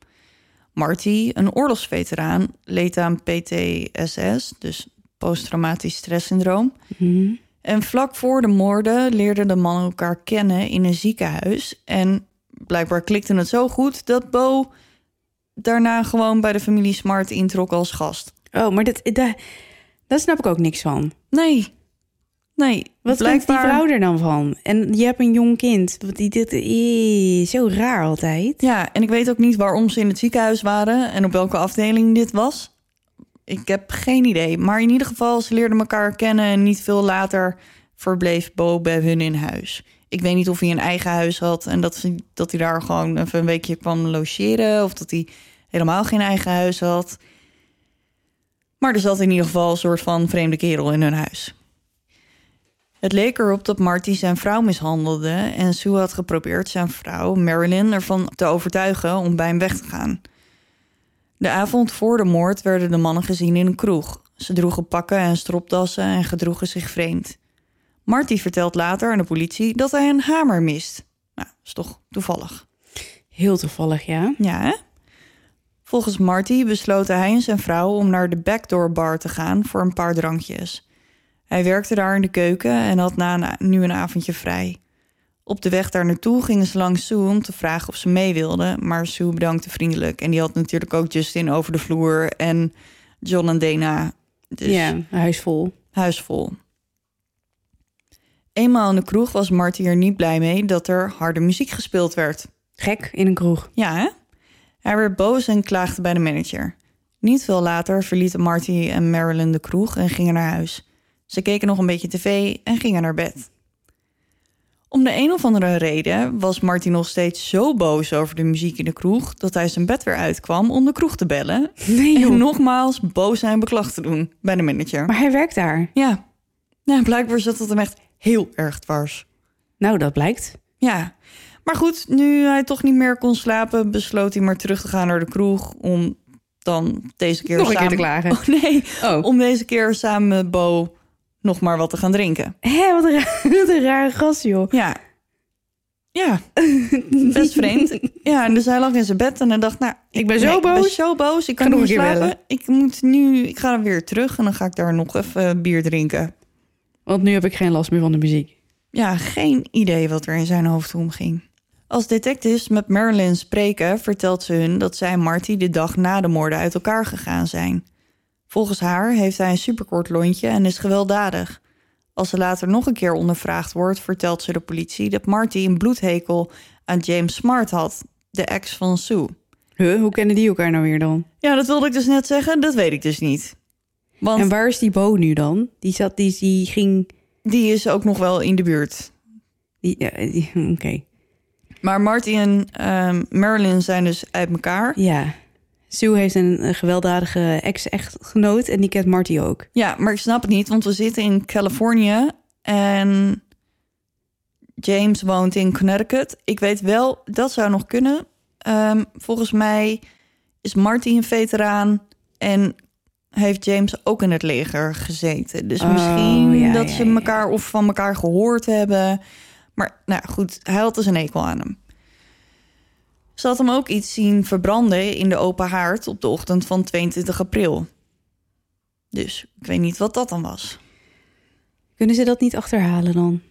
Marty, een oorlogsveteraan, leed aan PTSS, dus posttraumatisch stresssyndroom. Mhm. En vlak voor de moorden leerden de mannen elkaar kennen in een ziekenhuis. En blijkbaar klikte het zo goed dat Bo daarna gewoon bij de familie Smart introk als gast. Oh, maar dat, daar, daar snap ik ook niks van. Nee, nee. Wat denkt die vrouw er dan van? En je hebt een jong kind. Wat die dit zo raar altijd. Ja, en ik weet ook niet waarom ze in het ziekenhuis waren en op welke afdeling dit was. Ik heb geen idee. Maar in ieder geval, ze leerden elkaar kennen en niet veel later verbleef Bo bij hun in huis. Ik weet niet of hij een eigen huis had en dat, ze, dat hij daar gewoon even een weekje kwam logeren. Of dat hij helemaal geen eigen huis had. Maar er zat in ieder geval een soort van vreemde kerel in hun huis. Het leek erop dat Marty zijn vrouw mishandelde en Sue had geprobeerd zijn vrouw Marilyn ervan te overtuigen om bij hem weg te gaan. De avond voor de moord werden de mannen gezien in een kroeg. Ze droegen pakken en stropdassen en gedroegen zich vreemd. Marty vertelt later aan de politie dat hij een hamer mist. Nou, is toch toevallig. Heel toevallig, ja. Ja, hè? Volgens Marty besloten hij en zijn vrouw om naar de backdoor bar te gaan voor een paar drankjes. Hij werkte daar in de keuken en had na een, nu een avondje vrij. Op de weg daar naartoe gingen ze langs Sue om te vragen of ze mee wilde, maar Sue bedankte vriendelijk. En die had natuurlijk ook Justin over de vloer en John en Dana. Dus Ja, een huis vol. huis vol. Eenmaal in de kroeg was Marty er niet blij mee dat er harde muziek gespeeld werd. Gek in een kroeg. Ja, hè? Hij werd boos en klaagde bij de manager. Niet veel later verlieten Marty en Marilyn de kroeg en gingen naar huis. Ze keken nog een beetje tv en gingen naar bed. Om de een of andere reden was Marty nog steeds zo boos over de muziek in de kroeg... dat hij zijn bed weer uitkwam om de kroeg te bellen... Nee, en nogmaals boos zijn beklag te doen bij de manager. Maar hij werkt daar. Ja. ja, blijkbaar zat het hem echt heel erg dwars. Nou, dat blijkt. Ja, maar goed, nu hij toch niet meer kon slapen, besloot hij maar terug te gaan naar de kroeg om dan deze keer Nog een keer samen... te klagen. Oh nee, Oh. om deze keer samen met Bo nog maar wat te gaan drinken. Hé, wat een, raar, wat een rare gast, joh. Ja, ja, best vreemd. Ja, en dus hij lag in zijn bed en hij dacht, nou, Ik ben zo nee, ik ben boos. zo boos, ik kan nog niet slapen. bellen. Ik moet nu, ik ga dan weer terug en dan ga ik daar nog even bier drinken. Want nu heb ik geen last meer van de muziek. Ja, geen idee wat er in zijn hoofd omging. Als detectives met Marilyn spreken, vertelt ze hun dat zij en Marty de dag na de moorden uit elkaar gegaan zijn. Volgens haar heeft hij een superkort lontje en is gewelddadig. Als ze later nog een keer ondervraagd wordt, vertelt ze de politie dat Marty een bloedhekel aan James Smart had, de ex van Sue. Huh, hoe kennen die elkaar nou weer dan? Ja, dat wilde ik dus net zeggen, dat weet ik dus niet. Want En waar is die Bo nu dan? Die zat, die, die ging... die is ook nog wel in de buurt. Die, ja, Oké. Maar Marty en ehm, Marilyn zijn dus uit elkaar. Ja. Sue heeft een, gewelddadige ex-echtgenoot en die kent Marty ook. Ja, maar ik snap het niet, want we zitten in Californië en James woont in Connecticut. Ik weet wel, dat zou nog kunnen. Ehm, volgens mij is Marty een veteraan en heeft James ook in het leger gezeten. Dus Oh, misschien ja, dat ja, ze ja. elkaar of van elkaar gehoord hebben. Maar nou goed, hij had dus een ekel aan hem. Ze had hem ook iets zien verbranden in de open haard op de ochtend van 22 april. Dus ik weet niet wat dat dan was. Kunnen ze dat niet achterhalen dan?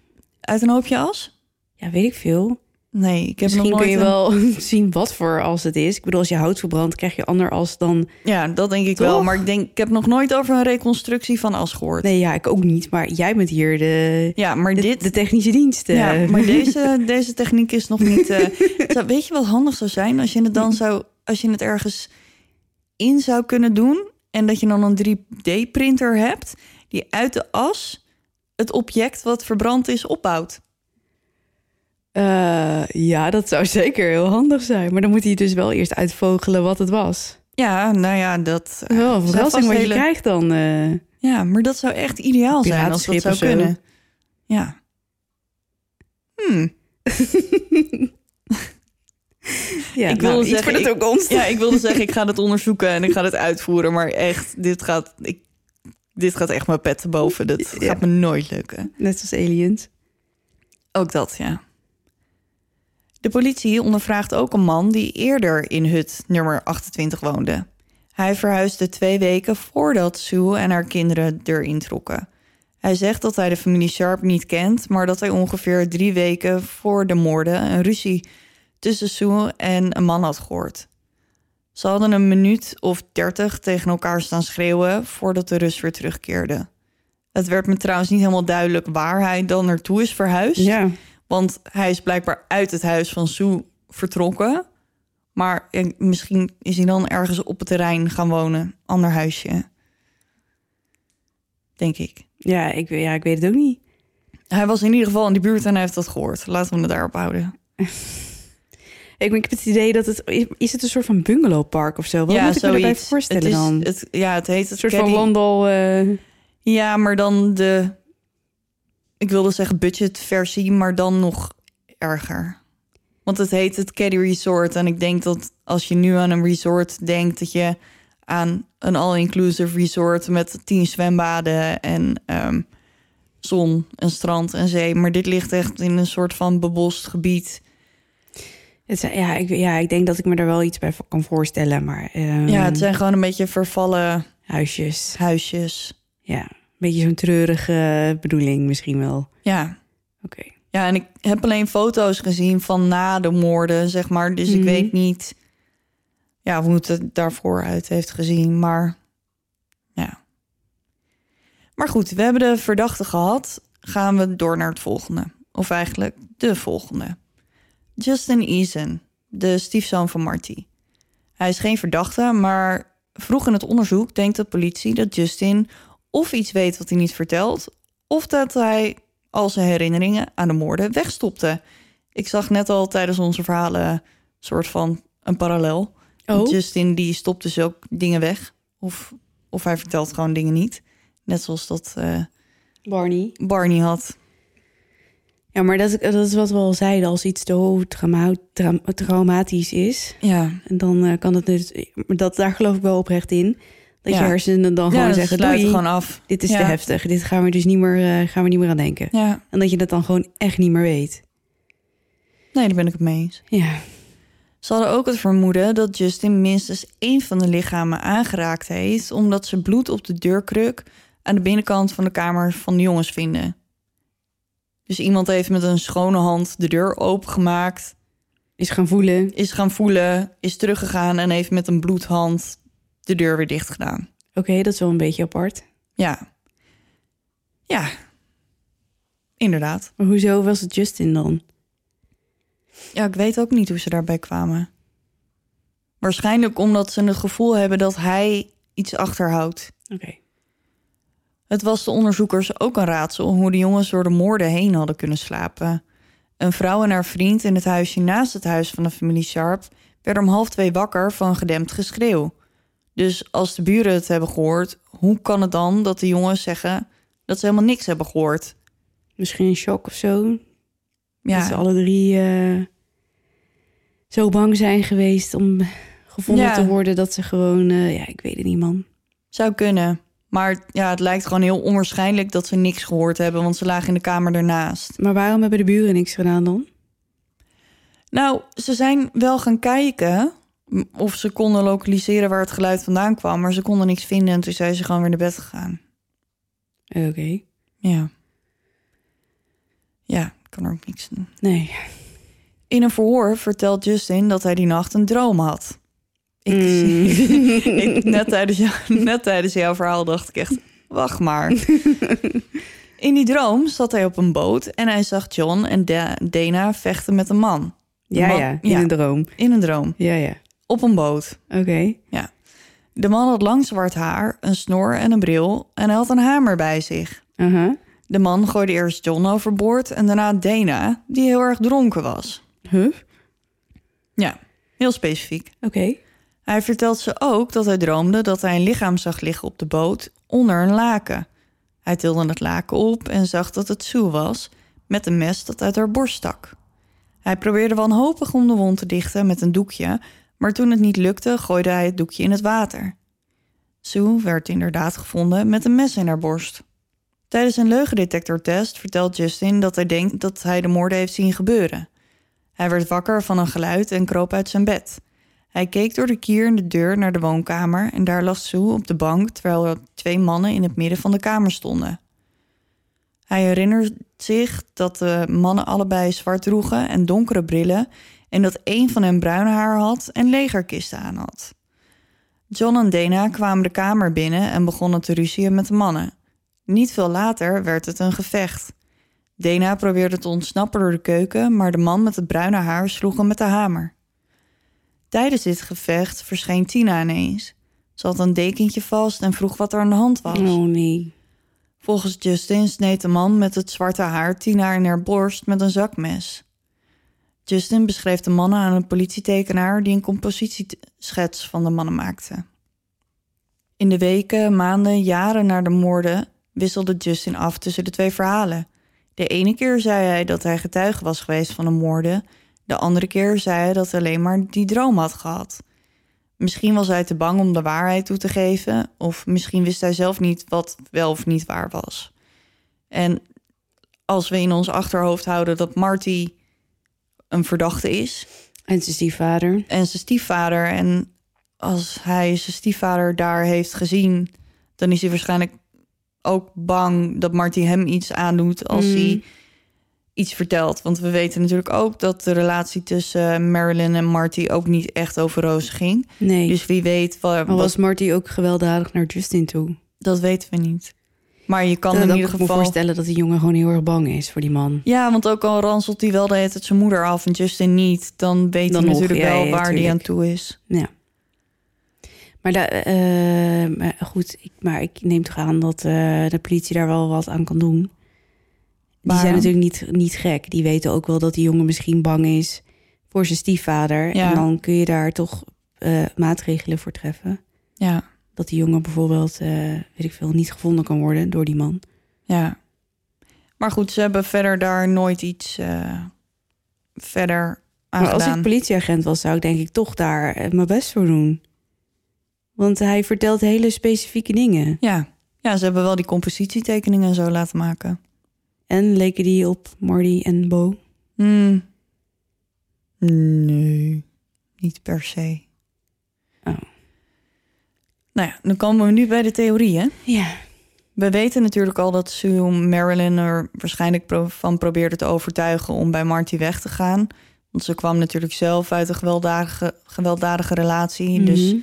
Uit een hoopje as? Ja, weet ik veel. Nee, ik heb Misschien nog kun je een- wel zien wat voor als het is. Ik bedoel, als je hout verbrandt, krijg je ander as dan... Ja, dat denk ik Toch? wel. Maar ik denk, ik heb nog nooit over een reconstructie van as gehoord. Nee, ja, ik ook niet. Maar jij bent hier de, Ja, maar de, dit. de technische dienst. eh. Ja, maar deze, deze techniek is nog niet. eh, zou- weet je wat handig zou zijn als je het dan zou, als je het ergens in zou kunnen doen en dat je dan een 3D-printer hebt die uit de as het object wat verbrand is opbouwt. Eh, ja, dat zou zeker heel handig zijn. Maar dan moet hij dus wel eerst uitvogelen wat het was. Ja, nou ja, dat. een zou verrassing wat je krijgt dan. eh. Ja, maar dat zou echt ideaal zijn als dat zou kunnen. Ja. Hmm. ja, Ik nou, wilde zeggen, ik-. Ja, ik wilde zeggen, ik ga het onderzoeken en ik ga het uitvoeren. Maar echt, dit gaat, ik, dit gaat echt mijn pet te boven. Dat Ja. gaat me nooit lukken. Net als aliens. Ook dat, ja. De politie ondervraagt ook een man die eerder in hut nummer 28 woonde. Hij verhuisde twee weken voordat Sue en haar kinderen erin trokken. Hij zegt dat hij de familie Sharp niet kent, maar dat hij ongeveer drie weken voor de moorden een ruzie tussen Sue en een man had gehoord. Ze hadden een minuut of dertig tegen elkaar staan schreeuwen voordat de rust weer terugkeerde. Het werd me trouwens niet helemaal duidelijk waar hij dan naartoe is verhuisd. Ja. Want hij is blijkbaar uit het huis van Sue vertrokken. Maar misschien is hij dan ergens op het terrein gaan wonen. Ander huisje. Denk ik. Ja, ik, ja, ik weet het ook niet. Hij was in ieder geval in de buurt en hij heeft dat gehoord. Laten we het daarop houden. Ik, ik heb het idee dat het... Is het een soort van bungalowpark of zo? Wat moet ik me erbij voorstellen het is, dan? Het, ja, het heet een het soort van wandel... eh, Ja, maar dan de... Ik wilde zeggen budgetversie, maar dan nog erger. Want het heet het Caddy Resort. En ik denk dat als je nu aan een resort denkt... dat je aan een all-inclusive resort met tien zwembaden... en ehm, zon en strand en zee. Maar dit ligt echt in een soort van bebost gebied. het zijn- ja, ik, ja, ik denk dat ik me er wel iets bij kan voorstellen. Maar ehm, Ja, het zijn gewoon een beetje vervallen huisjes. huisjes. Ja, beetje zo'n treurige bedoeling misschien wel. Ja, Oké. Ja, en ik heb alleen foto's gezien van na de moorden, zeg maar. Dus ik Mhm. weet niet ja, hoe het daarvoor uit heeft gezien. Maar ja. Maar goed, we hebben de verdachte gehad. Gaan we door naar het volgende. Of eigenlijk de volgende. Justin Eason, de stiefzoon van Marty. Hij is geen verdachte, maar vroeg in het onderzoek denkt de politie dat Justin of iets weet wat hij niet vertelt, of dat hij al zijn herinneringen aan de moorden wegstopte. Ik zag net al tijdens onze verhalen soort van een parallel. Oh. Justin die stopt dus ook dingen weg. Of, of hij vertelt gewoon dingen niet. Net zoals dat eh, Barney. Barney had. Ja, maar dat, is- dat is wat we al zeiden. Als iets te trauma, tra- traumatisch is, Ja, en dan eh, kan het dus... Dat, daar geloof ik wel oprecht in. Dat Ja. je hersenen dan ja gewoon zeggen... Doei, gewoon af. dit is Ja. te heftig. Dit gaan we dus niet meer, eh, gaan we niet meer aan denken. En dat je dat dan gewoon echt niet meer weet. nee, daar ben ik het mee eens. Ja, Ze hadden ook het vermoeden dat Justin minstens één van de lichamen aangeraakt heeft, omdat ze bloed op de deurkruk aan de binnenkant van de kamer van de jongens vinden. Dus iemand heeft met een schone hand de deur opengemaakt, is gaan voelen. is gaan voelen, is teruggegaan en heeft met een bloedhand de deur weer dicht gedaan. Oké, dat is wel een beetje apart. Ja. Ja. Inderdaad. Maar hoezo was het Justin dan? Ja, ik weet ook niet hoe ze daarbij kwamen. Waarschijnlijk omdat ze het gevoel hebben dat hij iets achterhoudt. Oké. Het was de onderzoekers ook een raadsel hoe de jongens door de moorden heen hadden kunnen slapen. Een vrouw en haar vriend in het huisje naast het huis van de familie Sharp werden om half twee wakker van gedempt geschreeuw. Dus als de buren het hebben gehoord, hoe kan het dan dat de jongens zeggen dat ze helemaal niks hebben gehoord? Misschien een shock of zo. Dat Ja, ze alle drie eh, zo bang zijn geweest om gevonden Ja. te worden dat ze gewoon, eh, ja, ik weet het niet, man. zou kunnen. Maar ja, het lijkt gewoon heel onwaarschijnlijk dat ze niks gehoord hebben, want ze lagen in de kamer ernaast. Maar waarom hebben de buren niks gedaan dan? Nou, ze zijn wel gaan kijken of ze konden lokaliseren waar het geluid vandaan kwam, maar ze konden niks vinden en toen zijn ze gewoon weer naar bed gegaan. Oké. Ja. Ja, ik kan er ook niks doen. Nee. In een verhoor vertelt Justin dat hij die nacht een droom had. Ik, Mm. ik- net, tijdens jou, net tijdens jouw verhaal dacht ik echt, wacht maar. In die droom zat hij op een boot en hij zag John en Da- Dana vechten met een man. Ja, man- ja, in een droom. In een droom, Ja, ja. Op een boot. Oké. De man had lang zwart haar, een snor en een bril en hij had een hamer bij zich. Aha. De man gooide eerst John overboord en daarna Dana, die heel erg dronken was. Huh? Ja, heel specifiek. Oké. Hij vertelt ze ook dat hij droomde dat hij een lichaam zag liggen op de boot onder een laken. Hij tilde het laken op en zag dat het Sue was, met een mes dat uit haar borst stak. Hij probeerde wanhopig om de wond te dichten met een doekje, maar toen het niet lukte, gooide hij het doekje in het water. Sue werd inderdaad gevonden met een mes in haar borst. Tijdens een leugendetectortest vertelt Justin dat hij denkt dat hij de moorden heeft zien gebeuren. Hij werd wakker van een geluid en kroop uit zijn bed. Hij keek door de kier in de deur naar de woonkamer en daar lag Sue op de bank terwijl er twee mannen in het midden van de kamer stonden. Hij herinnert zich dat de mannen allebei zwart droegen en donkere brillen en dat een van hen bruin haar had en legerkisten aan had. John en Dana kwamen de kamer binnen en begonnen te ruzien met de mannen. Niet veel later werd het een gevecht. Dana probeerde te ontsnappen door de keuken, maar de man met het bruine haar sloeg hem met de hamer. Tijdens dit gevecht verscheen Tina ineens. Ze had een dekentje vast en vroeg wat er aan de hand was. Oh nee. Volgens Justin sneed de man met het zwarte haar Tina in haar borst met een zakmes. Justin beschreef de mannen aan een politietekenaar die een compositieschets van de mannen maakte. In de weken, maanden, jaren na de moorden wisselde Justin af tussen de twee verhalen. De ene keer zei hij dat hij getuige was geweest van de moorden, de andere keer zei hij dat hij alleen maar die droom had gehad. Misschien was hij te bang om de waarheid toe te geven, of misschien wist hij zelf niet wat wel of niet waar was. En als we in ons achterhoofd houden dat Marty een verdachte is En zijn stiefvader. en zijn stiefvader, en als hij zijn stiefvader daar heeft gezien, dan is hij waarschijnlijk ook bang dat Marty hem iets aandoet als Mm. hij iets vertelt. Want we weten natuurlijk ook dat de relatie tussen Marilyn en Marty ook niet echt over rozen ging. Nee. Dus wie weet, maar was Marty ook gewelddadig naar Justin toe? dat weten we niet. Maar je kan in ieder ik me geval... voorstellen dat die jongen gewoon heel erg bang is voor die man. Ja, want ook al ranselt hij wel de hele tijd zijn moeder af en Justin niet... dan weet Dan hij nog, natuurlijk wel ja, waar hij tuurlijk. aan toe is. Ja. Maar, da, eh, maar goed, ik, maar ik neem toch aan dat eh, de politie daar wel wat aan kan doen. Die zijn natuurlijk niet, niet gek. Die weten ook wel dat die jongen misschien bang is voor zijn stiefvader. Ja. En dan kun je daar toch eh, maatregelen voor treffen. Ja, Dat die jongen bijvoorbeeld, eh, weet ik veel, niet gevonden kan worden door die man. ja. Maar goed, ze hebben verder daar nooit iets eh, verder aan Maar als ik politieagent was, zou ik denk ik toch daar eh, mijn best voor doen. Want hij vertelt hele specifieke dingen. Ja. ja, ze hebben wel die compositietekeningen en zo laten maken. En leken die op Marty en Bo? Hmm. Nee, niet per se. Nou ja, dan komen we nu bij de theorieën. Ja. We weten natuurlijk al dat Sue Marilyn er waarschijnlijk pro- van probeerde te overtuigen om bij Marty weg te gaan. Want ze kwam natuurlijk zelf uit een gewelddadige, gewelddadige relatie. Dus Mhm.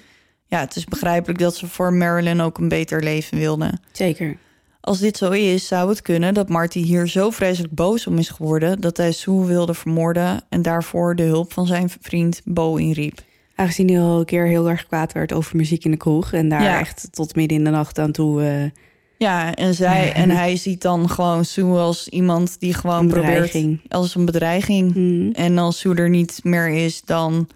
ja, het is begrijpelijk dat ze voor Marilyn ook een beter leven wilde. Zeker. Als dit zo is, zou het kunnen dat Marty hier zo vreselijk boos om is geworden dat hij Sue wilde vermoorden en daarvoor de hulp van zijn vriend Bo inriep. Aangezien hij al een keer heel erg kwaad werd over muziek in de kroeg... en daar Ja. echt tot midden in de nacht aan toe eh, Ja, en zij en hij ziet dan gewoon Sue als iemand die gewoon probeert als een bedreiging. Hmm. En als Sue er niet meer is, dan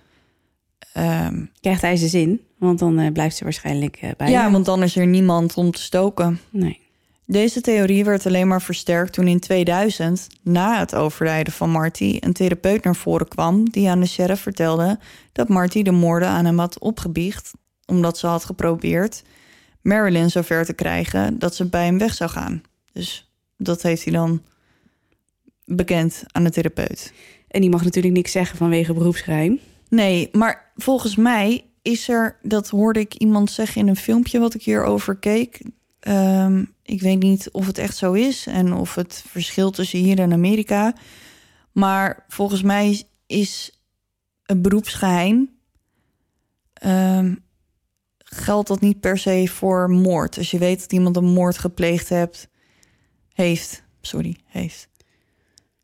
ehm, Krijgt hij zijn zin, want dan eh, blijft ze waarschijnlijk eh, bij ja, hem. want dan is er niemand om te stoken. Nee. Deze theorie werd alleen maar versterkt toen in 2000, na het overlijden van Marty, een therapeut naar voren kwam die aan de sheriff vertelde dat Marty de moorden aan hem had opgebiecht omdat ze had geprobeerd Marilyn zover te krijgen dat ze bij hem weg zou gaan. Dus dat heeft hij dan bekend aan de therapeut. En die mag natuurlijk niks zeggen vanwege beroepsgeheim. Nee, maar volgens mij is er, dat hoorde ik iemand zeggen in een filmpje wat ik hierover keek. Ehm, ik weet niet of het echt zo is en of het verschilt tussen hier en Amerika. Maar volgens mij is een beroepsgeheim. ehm, geldt dat niet per se voor moord. Als je weet dat iemand een moord gepleegd hebt, heeft. Sorry, heeft.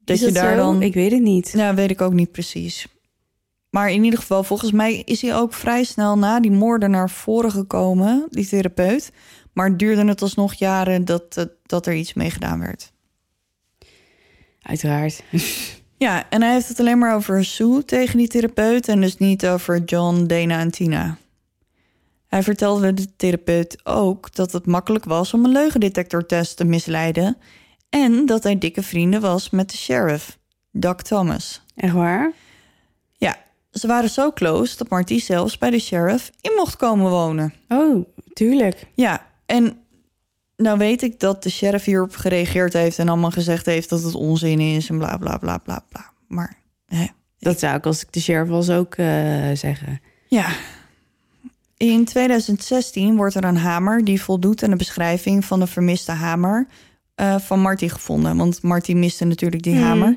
Dat Is je daar zo? dan. Ik weet het niet. Ja, weet ik ook niet precies. Maar in ieder geval, volgens mij is hij ook vrij snel na die moorden naar voren gekomen, die therapeut. Maar duurde het alsnog jaren dat, dat, dat er iets mee gedaan werd. Uiteraard. Ja, en hij heeft het alleen maar over Sue tegen die therapeut en dus niet over John, Dana en Tina. Hij vertelde de therapeut ook dat het makkelijk was om een leugendetectortest te misleiden en dat hij dikke vrienden was met de sheriff, Doc Thomas. Echt waar? Ja, ze waren zo close dat Marty zelfs bij de sheriff in mocht komen wonen. Oh, tuurlijk. Ja, en nou weet ik dat de sheriff hierop gereageerd heeft en allemaal gezegd heeft dat het onzin is en bla bla bla bla bla. Maar hè, Dat zou ik als ik de sheriff was ook eh, zeggen. ja. In 2016 wordt er een hamer die voldoet aan de beschrijving van de vermiste hamer eh, van Marty gevonden. Want Marty miste natuurlijk die Mhm. hamer.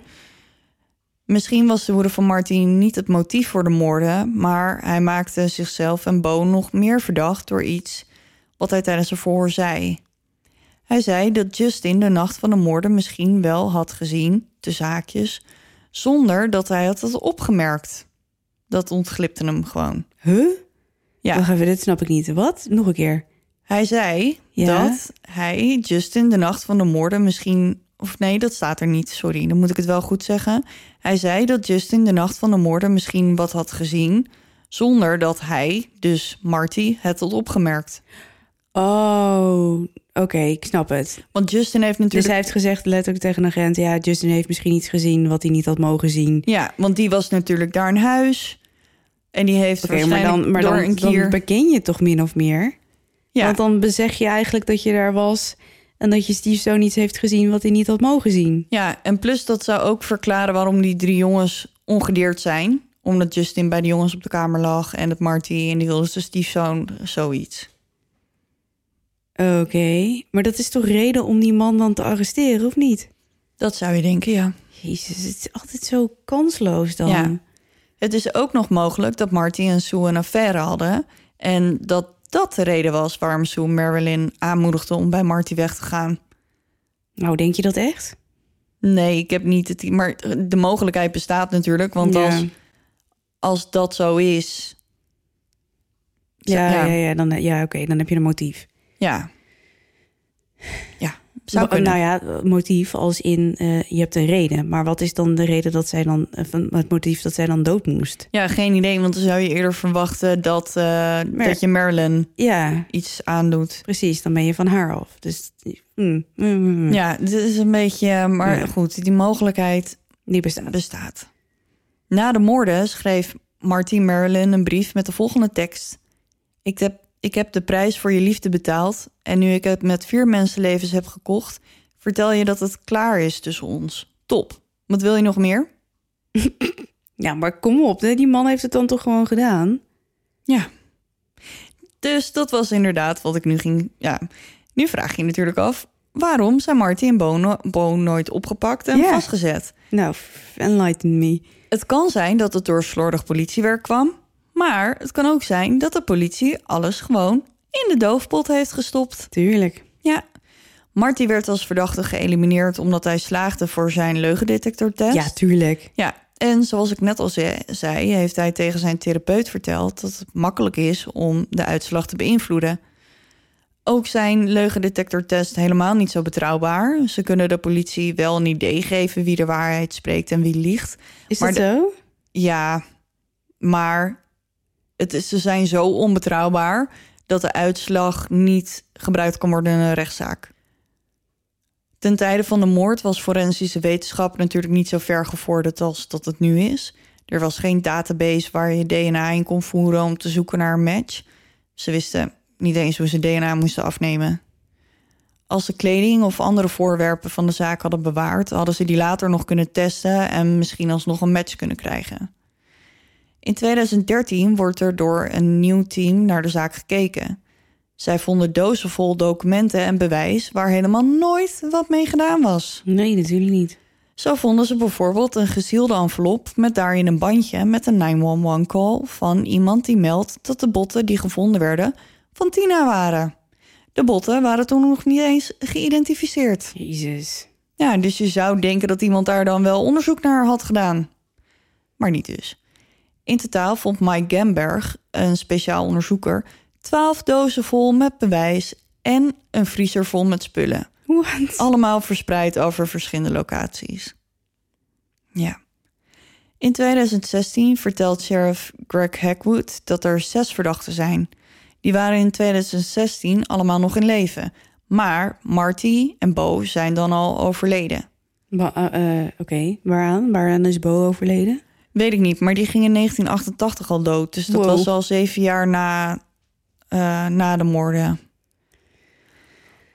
Misschien was de woede van Marty niet het motief voor de moorden, maar hij maakte zichzelf en Bo nog meer verdacht door iets wat hij tijdens een verhoor zei. Hij zei dat Justin de nacht van de moorden misschien wel had gezien, de zaakjes, zonder dat hij het had opgemerkt. Dat ontglipte hem gewoon. Huh? Ja. Wacht even, dit snap ik niet. Wat? Nog een keer. Hij zei Ja? dat hij Justin de nacht van de moorden misschien. Of nee, dat staat er niet. Sorry, dan moet ik het wel goed zeggen. Hij zei dat Justin de nacht van de moorden misschien wat had gezien. Zonder dat hij, dus Marty, het had opgemerkt. Oh, oké, ik snap het. Want Justin heeft Dus natuurlijk. hij heeft gezegd letterlijk tegen een agent... ja, Justin heeft misschien iets gezien wat hij niet had mogen zien. Ja, want die was natuurlijk daar in huis. En die heeft Oké, maar dan, maar dan, een keer. dan beken je toch min of meer? ja, Want dan bezeg je eigenlijk dat je daar was... en dat je Steve zo iets heeft gezien wat hij niet had mogen zien. ja, en plus dat zou ook verklaren waarom die drie jongens ongedeerd zijn. Omdat Justin bij de jongens op de kamer lag en dat Marty en die wilde zijn stiefzoon zoiets. Oké, maar dat is toch reden om die man dan te arresteren, of niet? Dat zou je denken, ja. Jezus, het is altijd zo kansloos dan. Ja. Het is ook nog mogelijk dat Marty en Sue een affaire hadden. En dat dat de reden was waarom Sue Marilyn aanmoedigde om bij Marty weg te gaan. Nou, denk je dat echt? Nee, ik heb niet het. Maar de mogelijkheid bestaat natuurlijk. Want Ja. als, als dat zo is. Ja, Ja. ja. ja, dan, ja oké, dan heb je een motief. Ja. Ja, zou kunnen. Nou ja, motief als in eh, je hebt een reden. Maar wat is dan de reden dat zij dan, eh, van het motief dat zij dan dood moest? Ja, geen idee. Want dan zou je eerder verwachten dat, eh, dat je Marilyn Ja, iets aandoet. precies, dan ben je van haar af. Dus mm, mm, mm, Ja, dit is een beetje. Maar Ja. goed, die mogelijkheid die bestaat. bestaat. Na de moorden schreef Marty Marilyn een brief met de volgende tekst. Ik heb, ik heb de prijs voor je liefde betaald en nu ik het met vier mensenlevens heb gekocht, vertel je dat het klaar is tussen ons. Top. Wat wil je nog meer? Ja, maar kom op, die man heeft het dan toch gewoon gedaan? Ja. Dus dat was inderdaad wat ik nu ging. Ja, nu vraag je je natuurlijk af: waarom zijn Marty en Bo, no- Bo nooit opgepakt en Ja. vastgezet? Nou, enlighten me. Het kan zijn dat het door slordig politiewerk kwam, maar het kan ook zijn dat de politie alles gewoon in de doofpot heeft gestopt. Tuurlijk. Ja. Marty werd als verdachte geëlimineerd omdat hij slaagde voor zijn leugendetectortest. Ja, tuurlijk. Ja, en zoals ik net al ze- zei, heeft hij tegen zijn therapeut verteld dat het makkelijk is om de uitslag te beïnvloeden. Ook zijn leugendetectortest helemaal niet zo betrouwbaar. Ze kunnen de politie wel een idee geven wie de waarheid spreekt en wie liegt. Is Maar dat zo? Ja, maar het ze zijn zo onbetrouwbaar dat de uitslag niet gebruikt kan worden in een rechtszaak. Ten tijde van de moord was forensische wetenschap natuurlijk niet zo ver gevorderd als dat het nu is. Er was geen database waar je DNA in kon voeren om te zoeken naar een match. Ze wisten niet eens hoe ze DNA moesten afnemen. Als ze kleding of andere voorwerpen van de zaak hadden bewaard, hadden ze die later nog kunnen testen en misschien alsnog een match kunnen krijgen. In 2013 wordt er door een nieuw team naar de zaak gekeken. Zij vonden dozen vol documenten en bewijs waar helemaal nooit wat mee gedaan was. Nee, natuurlijk niet. Zo vonden ze bijvoorbeeld een gezielde envelop met daarin een bandje met een 911-call van iemand die meldt dat de botten die gevonden werden van Tina waren. De botten waren toen nog niet eens geïdentificeerd. Jezus. Ja, dus je zou denken dat iemand daar dan wel onderzoek naar had gedaan. Maar niet dus. In totaal vond Mike Gamberg, een speciaal onderzoeker, 12 dozen vol met bewijs en een vriezer vol met spullen. What? Allemaal verspreid over verschillende locaties. Ja. In 2016 vertelt sheriff Greg Hackwood dat er zes verdachten zijn. Die waren in 2016 allemaal nog in leven. Maar Marty en Bo zijn dan al overleden. Eh, eh, Oké, waaraan? Waaraan is Bo overleden? Weet ik niet, maar die ging in 1988 al dood. Dus dat Wow. was al zeven jaar na, eh, na de moorden.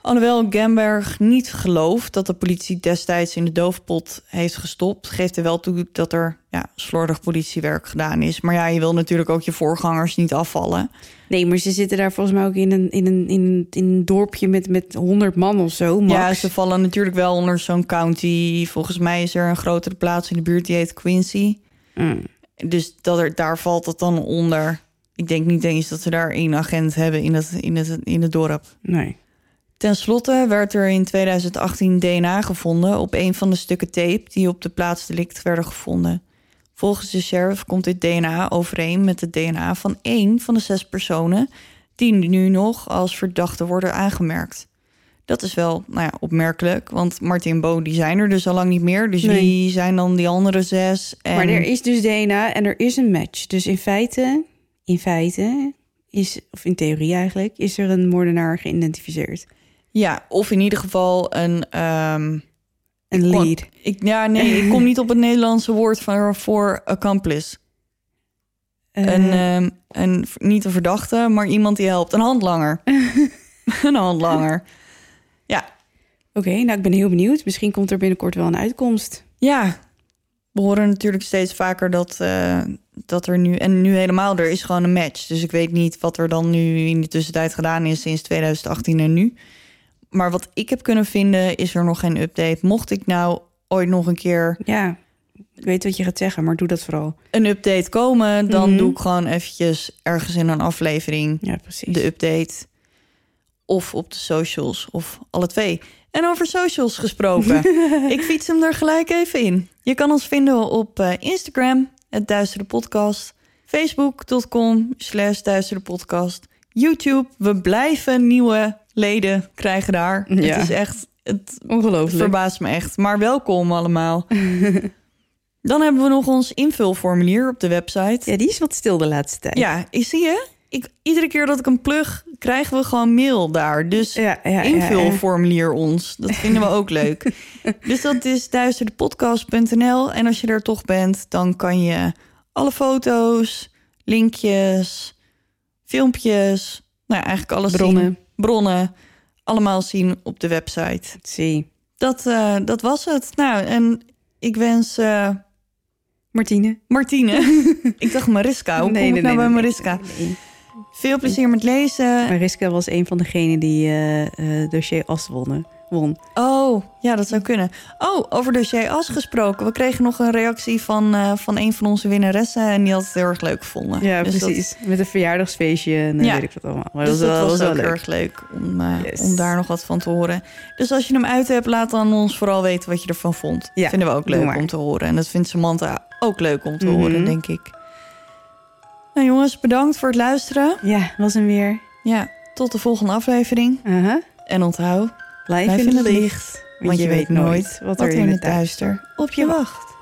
Alhoewel Gamberg niet gelooft dat de politie destijds in de doofpot heeft gestopt, geeft hij wel toe dat er ja, slordig politiewerk gedaan is. Maar ja, je wil natuurlijk ook je voorgangers niet afvallen. Nee, maar ze zitten daar volgens mij ook in een, in een, in een, in een dorpje met, met 100 man of zo. Max. Ja, ze vallen natuurlijk wel onder zo'n county. Volgens mij is er een grotere plaats in de buurt die heet Quincy. Mm. Dus dat er, daar valt het dan onder. Ik denk niet eens dat ze daar één agent hebben in het, in het, in het dorp. Nee. Ten slotte werd er in 2018 DNA gevonden op een van de stukken tape die op de plaats delict werden gevonden. Volgens de sheriff komt dit DNA overeen met het DNA van één van de zes personen die nu nog als verdachte worden aangemerkt. Dat is wel nou ja, opmerkelijk, want Martin en Bo die zijn er dus al lang niet meer. Dus Nee. wie zijn dan die andere zes? En... Maar er is dus DNA en er is een match. Dus in feite, in feite is, of in theorie eigenlijk, is er een moordenaar geïdentificeerd. Ja, of in ieder geval een... ehm, Een kon- lead. Ik, ja, nee, ik kom niet op het Nederlandse woord voor, voor accomplice. Eh, Een, ehm, een, niet een verdachte, maar iemand die helpt. Een handlanger. een handlanger. Oké, nou ik ben heel benieuwd. Misschien komt er binnenkort wel een uitkomst. ja. We horen natuurlijk steeds vaker dat, eh, dat er nu... En nu helemaal, er is gewoon een match. Dus ik weet niet wat er dan nu in de tussentijd gedaan is... sinds 2018 en nu. Maar wat ik heb kunnen vinden, is er nog geen update. Mocht ik nou ooit nog een keer Ja, ik weet wat je gaat zeggen, maar doe dat vooral. een update komen... dan Mhm. doe ik gewoon eventjes ergens in een aflevering... Ja, precies. de update. Of op de socials, of alle twee. En over socials gesproken. ik fiets hem er gelijk even in. Je kan ons vinden op eh, Instagram, het Duistere Podcast. Facebook.com slash Duistere Podcast. YouTube, we blijven nieuwe leden krijgen daar. Ja. Het is echt, het Ongelooflijk. verbaast me echt. Maar welkom allemaal. Dan hebben we nog ons invulformulier op de website. Ja, die is wat stil de laatste tijd. Ja, ik zie je. Ik, iedere keer dat ik hem plug, krijgen we gewoon mail daar. Dus ja, ja, ons. Dat vinden we ook leuk. Dus dat is duisterdepodcast.nl. En als je er toch bent, dan kan je alle foto's, linkjes, filmpjes, nou eigenlijk alles zien. Bronnen. Bronnen, allemaal zien op de website. Zie. Dat, eh, dat was het. Nou, en ik wens eh, Martine. Martine. ik dacht Mariska. Hoe kom ik nou bij Mariska? Veel plezier met lezen. Mariska was een van degenen die eh, dossier As wonnen. Won. Oh, ja, dat zou kunnen. Oh, over dossier As gesproken. We kregen nog een reactie van, eh, van een van onze winnaressen. En die had het heel erg leuk gevonden. Ja, Dus dat- precies. Met een verjaardagsfeestje en Ja. weet ik wat allemaal. Maar dus dat, dat was, was, wel ook leuk. erg leuk om, Yes. om daar nog wat van te horen. Dus als je hem uit hebt, laat dan ons vooral weten wat je ervan vond. Ja, Vinden we ook leuk om te horen. En dat vindt Samantha ook leuk om te Mhm. horen, denk ik. Nou jongens, bedankt voor het luisteren. Ja, was hem weer. Ja, tot de volgende aflevering. Aha. En onthoud, Blijf, blijf in het licht. want je weet nooit wat er in het duister op je wacht.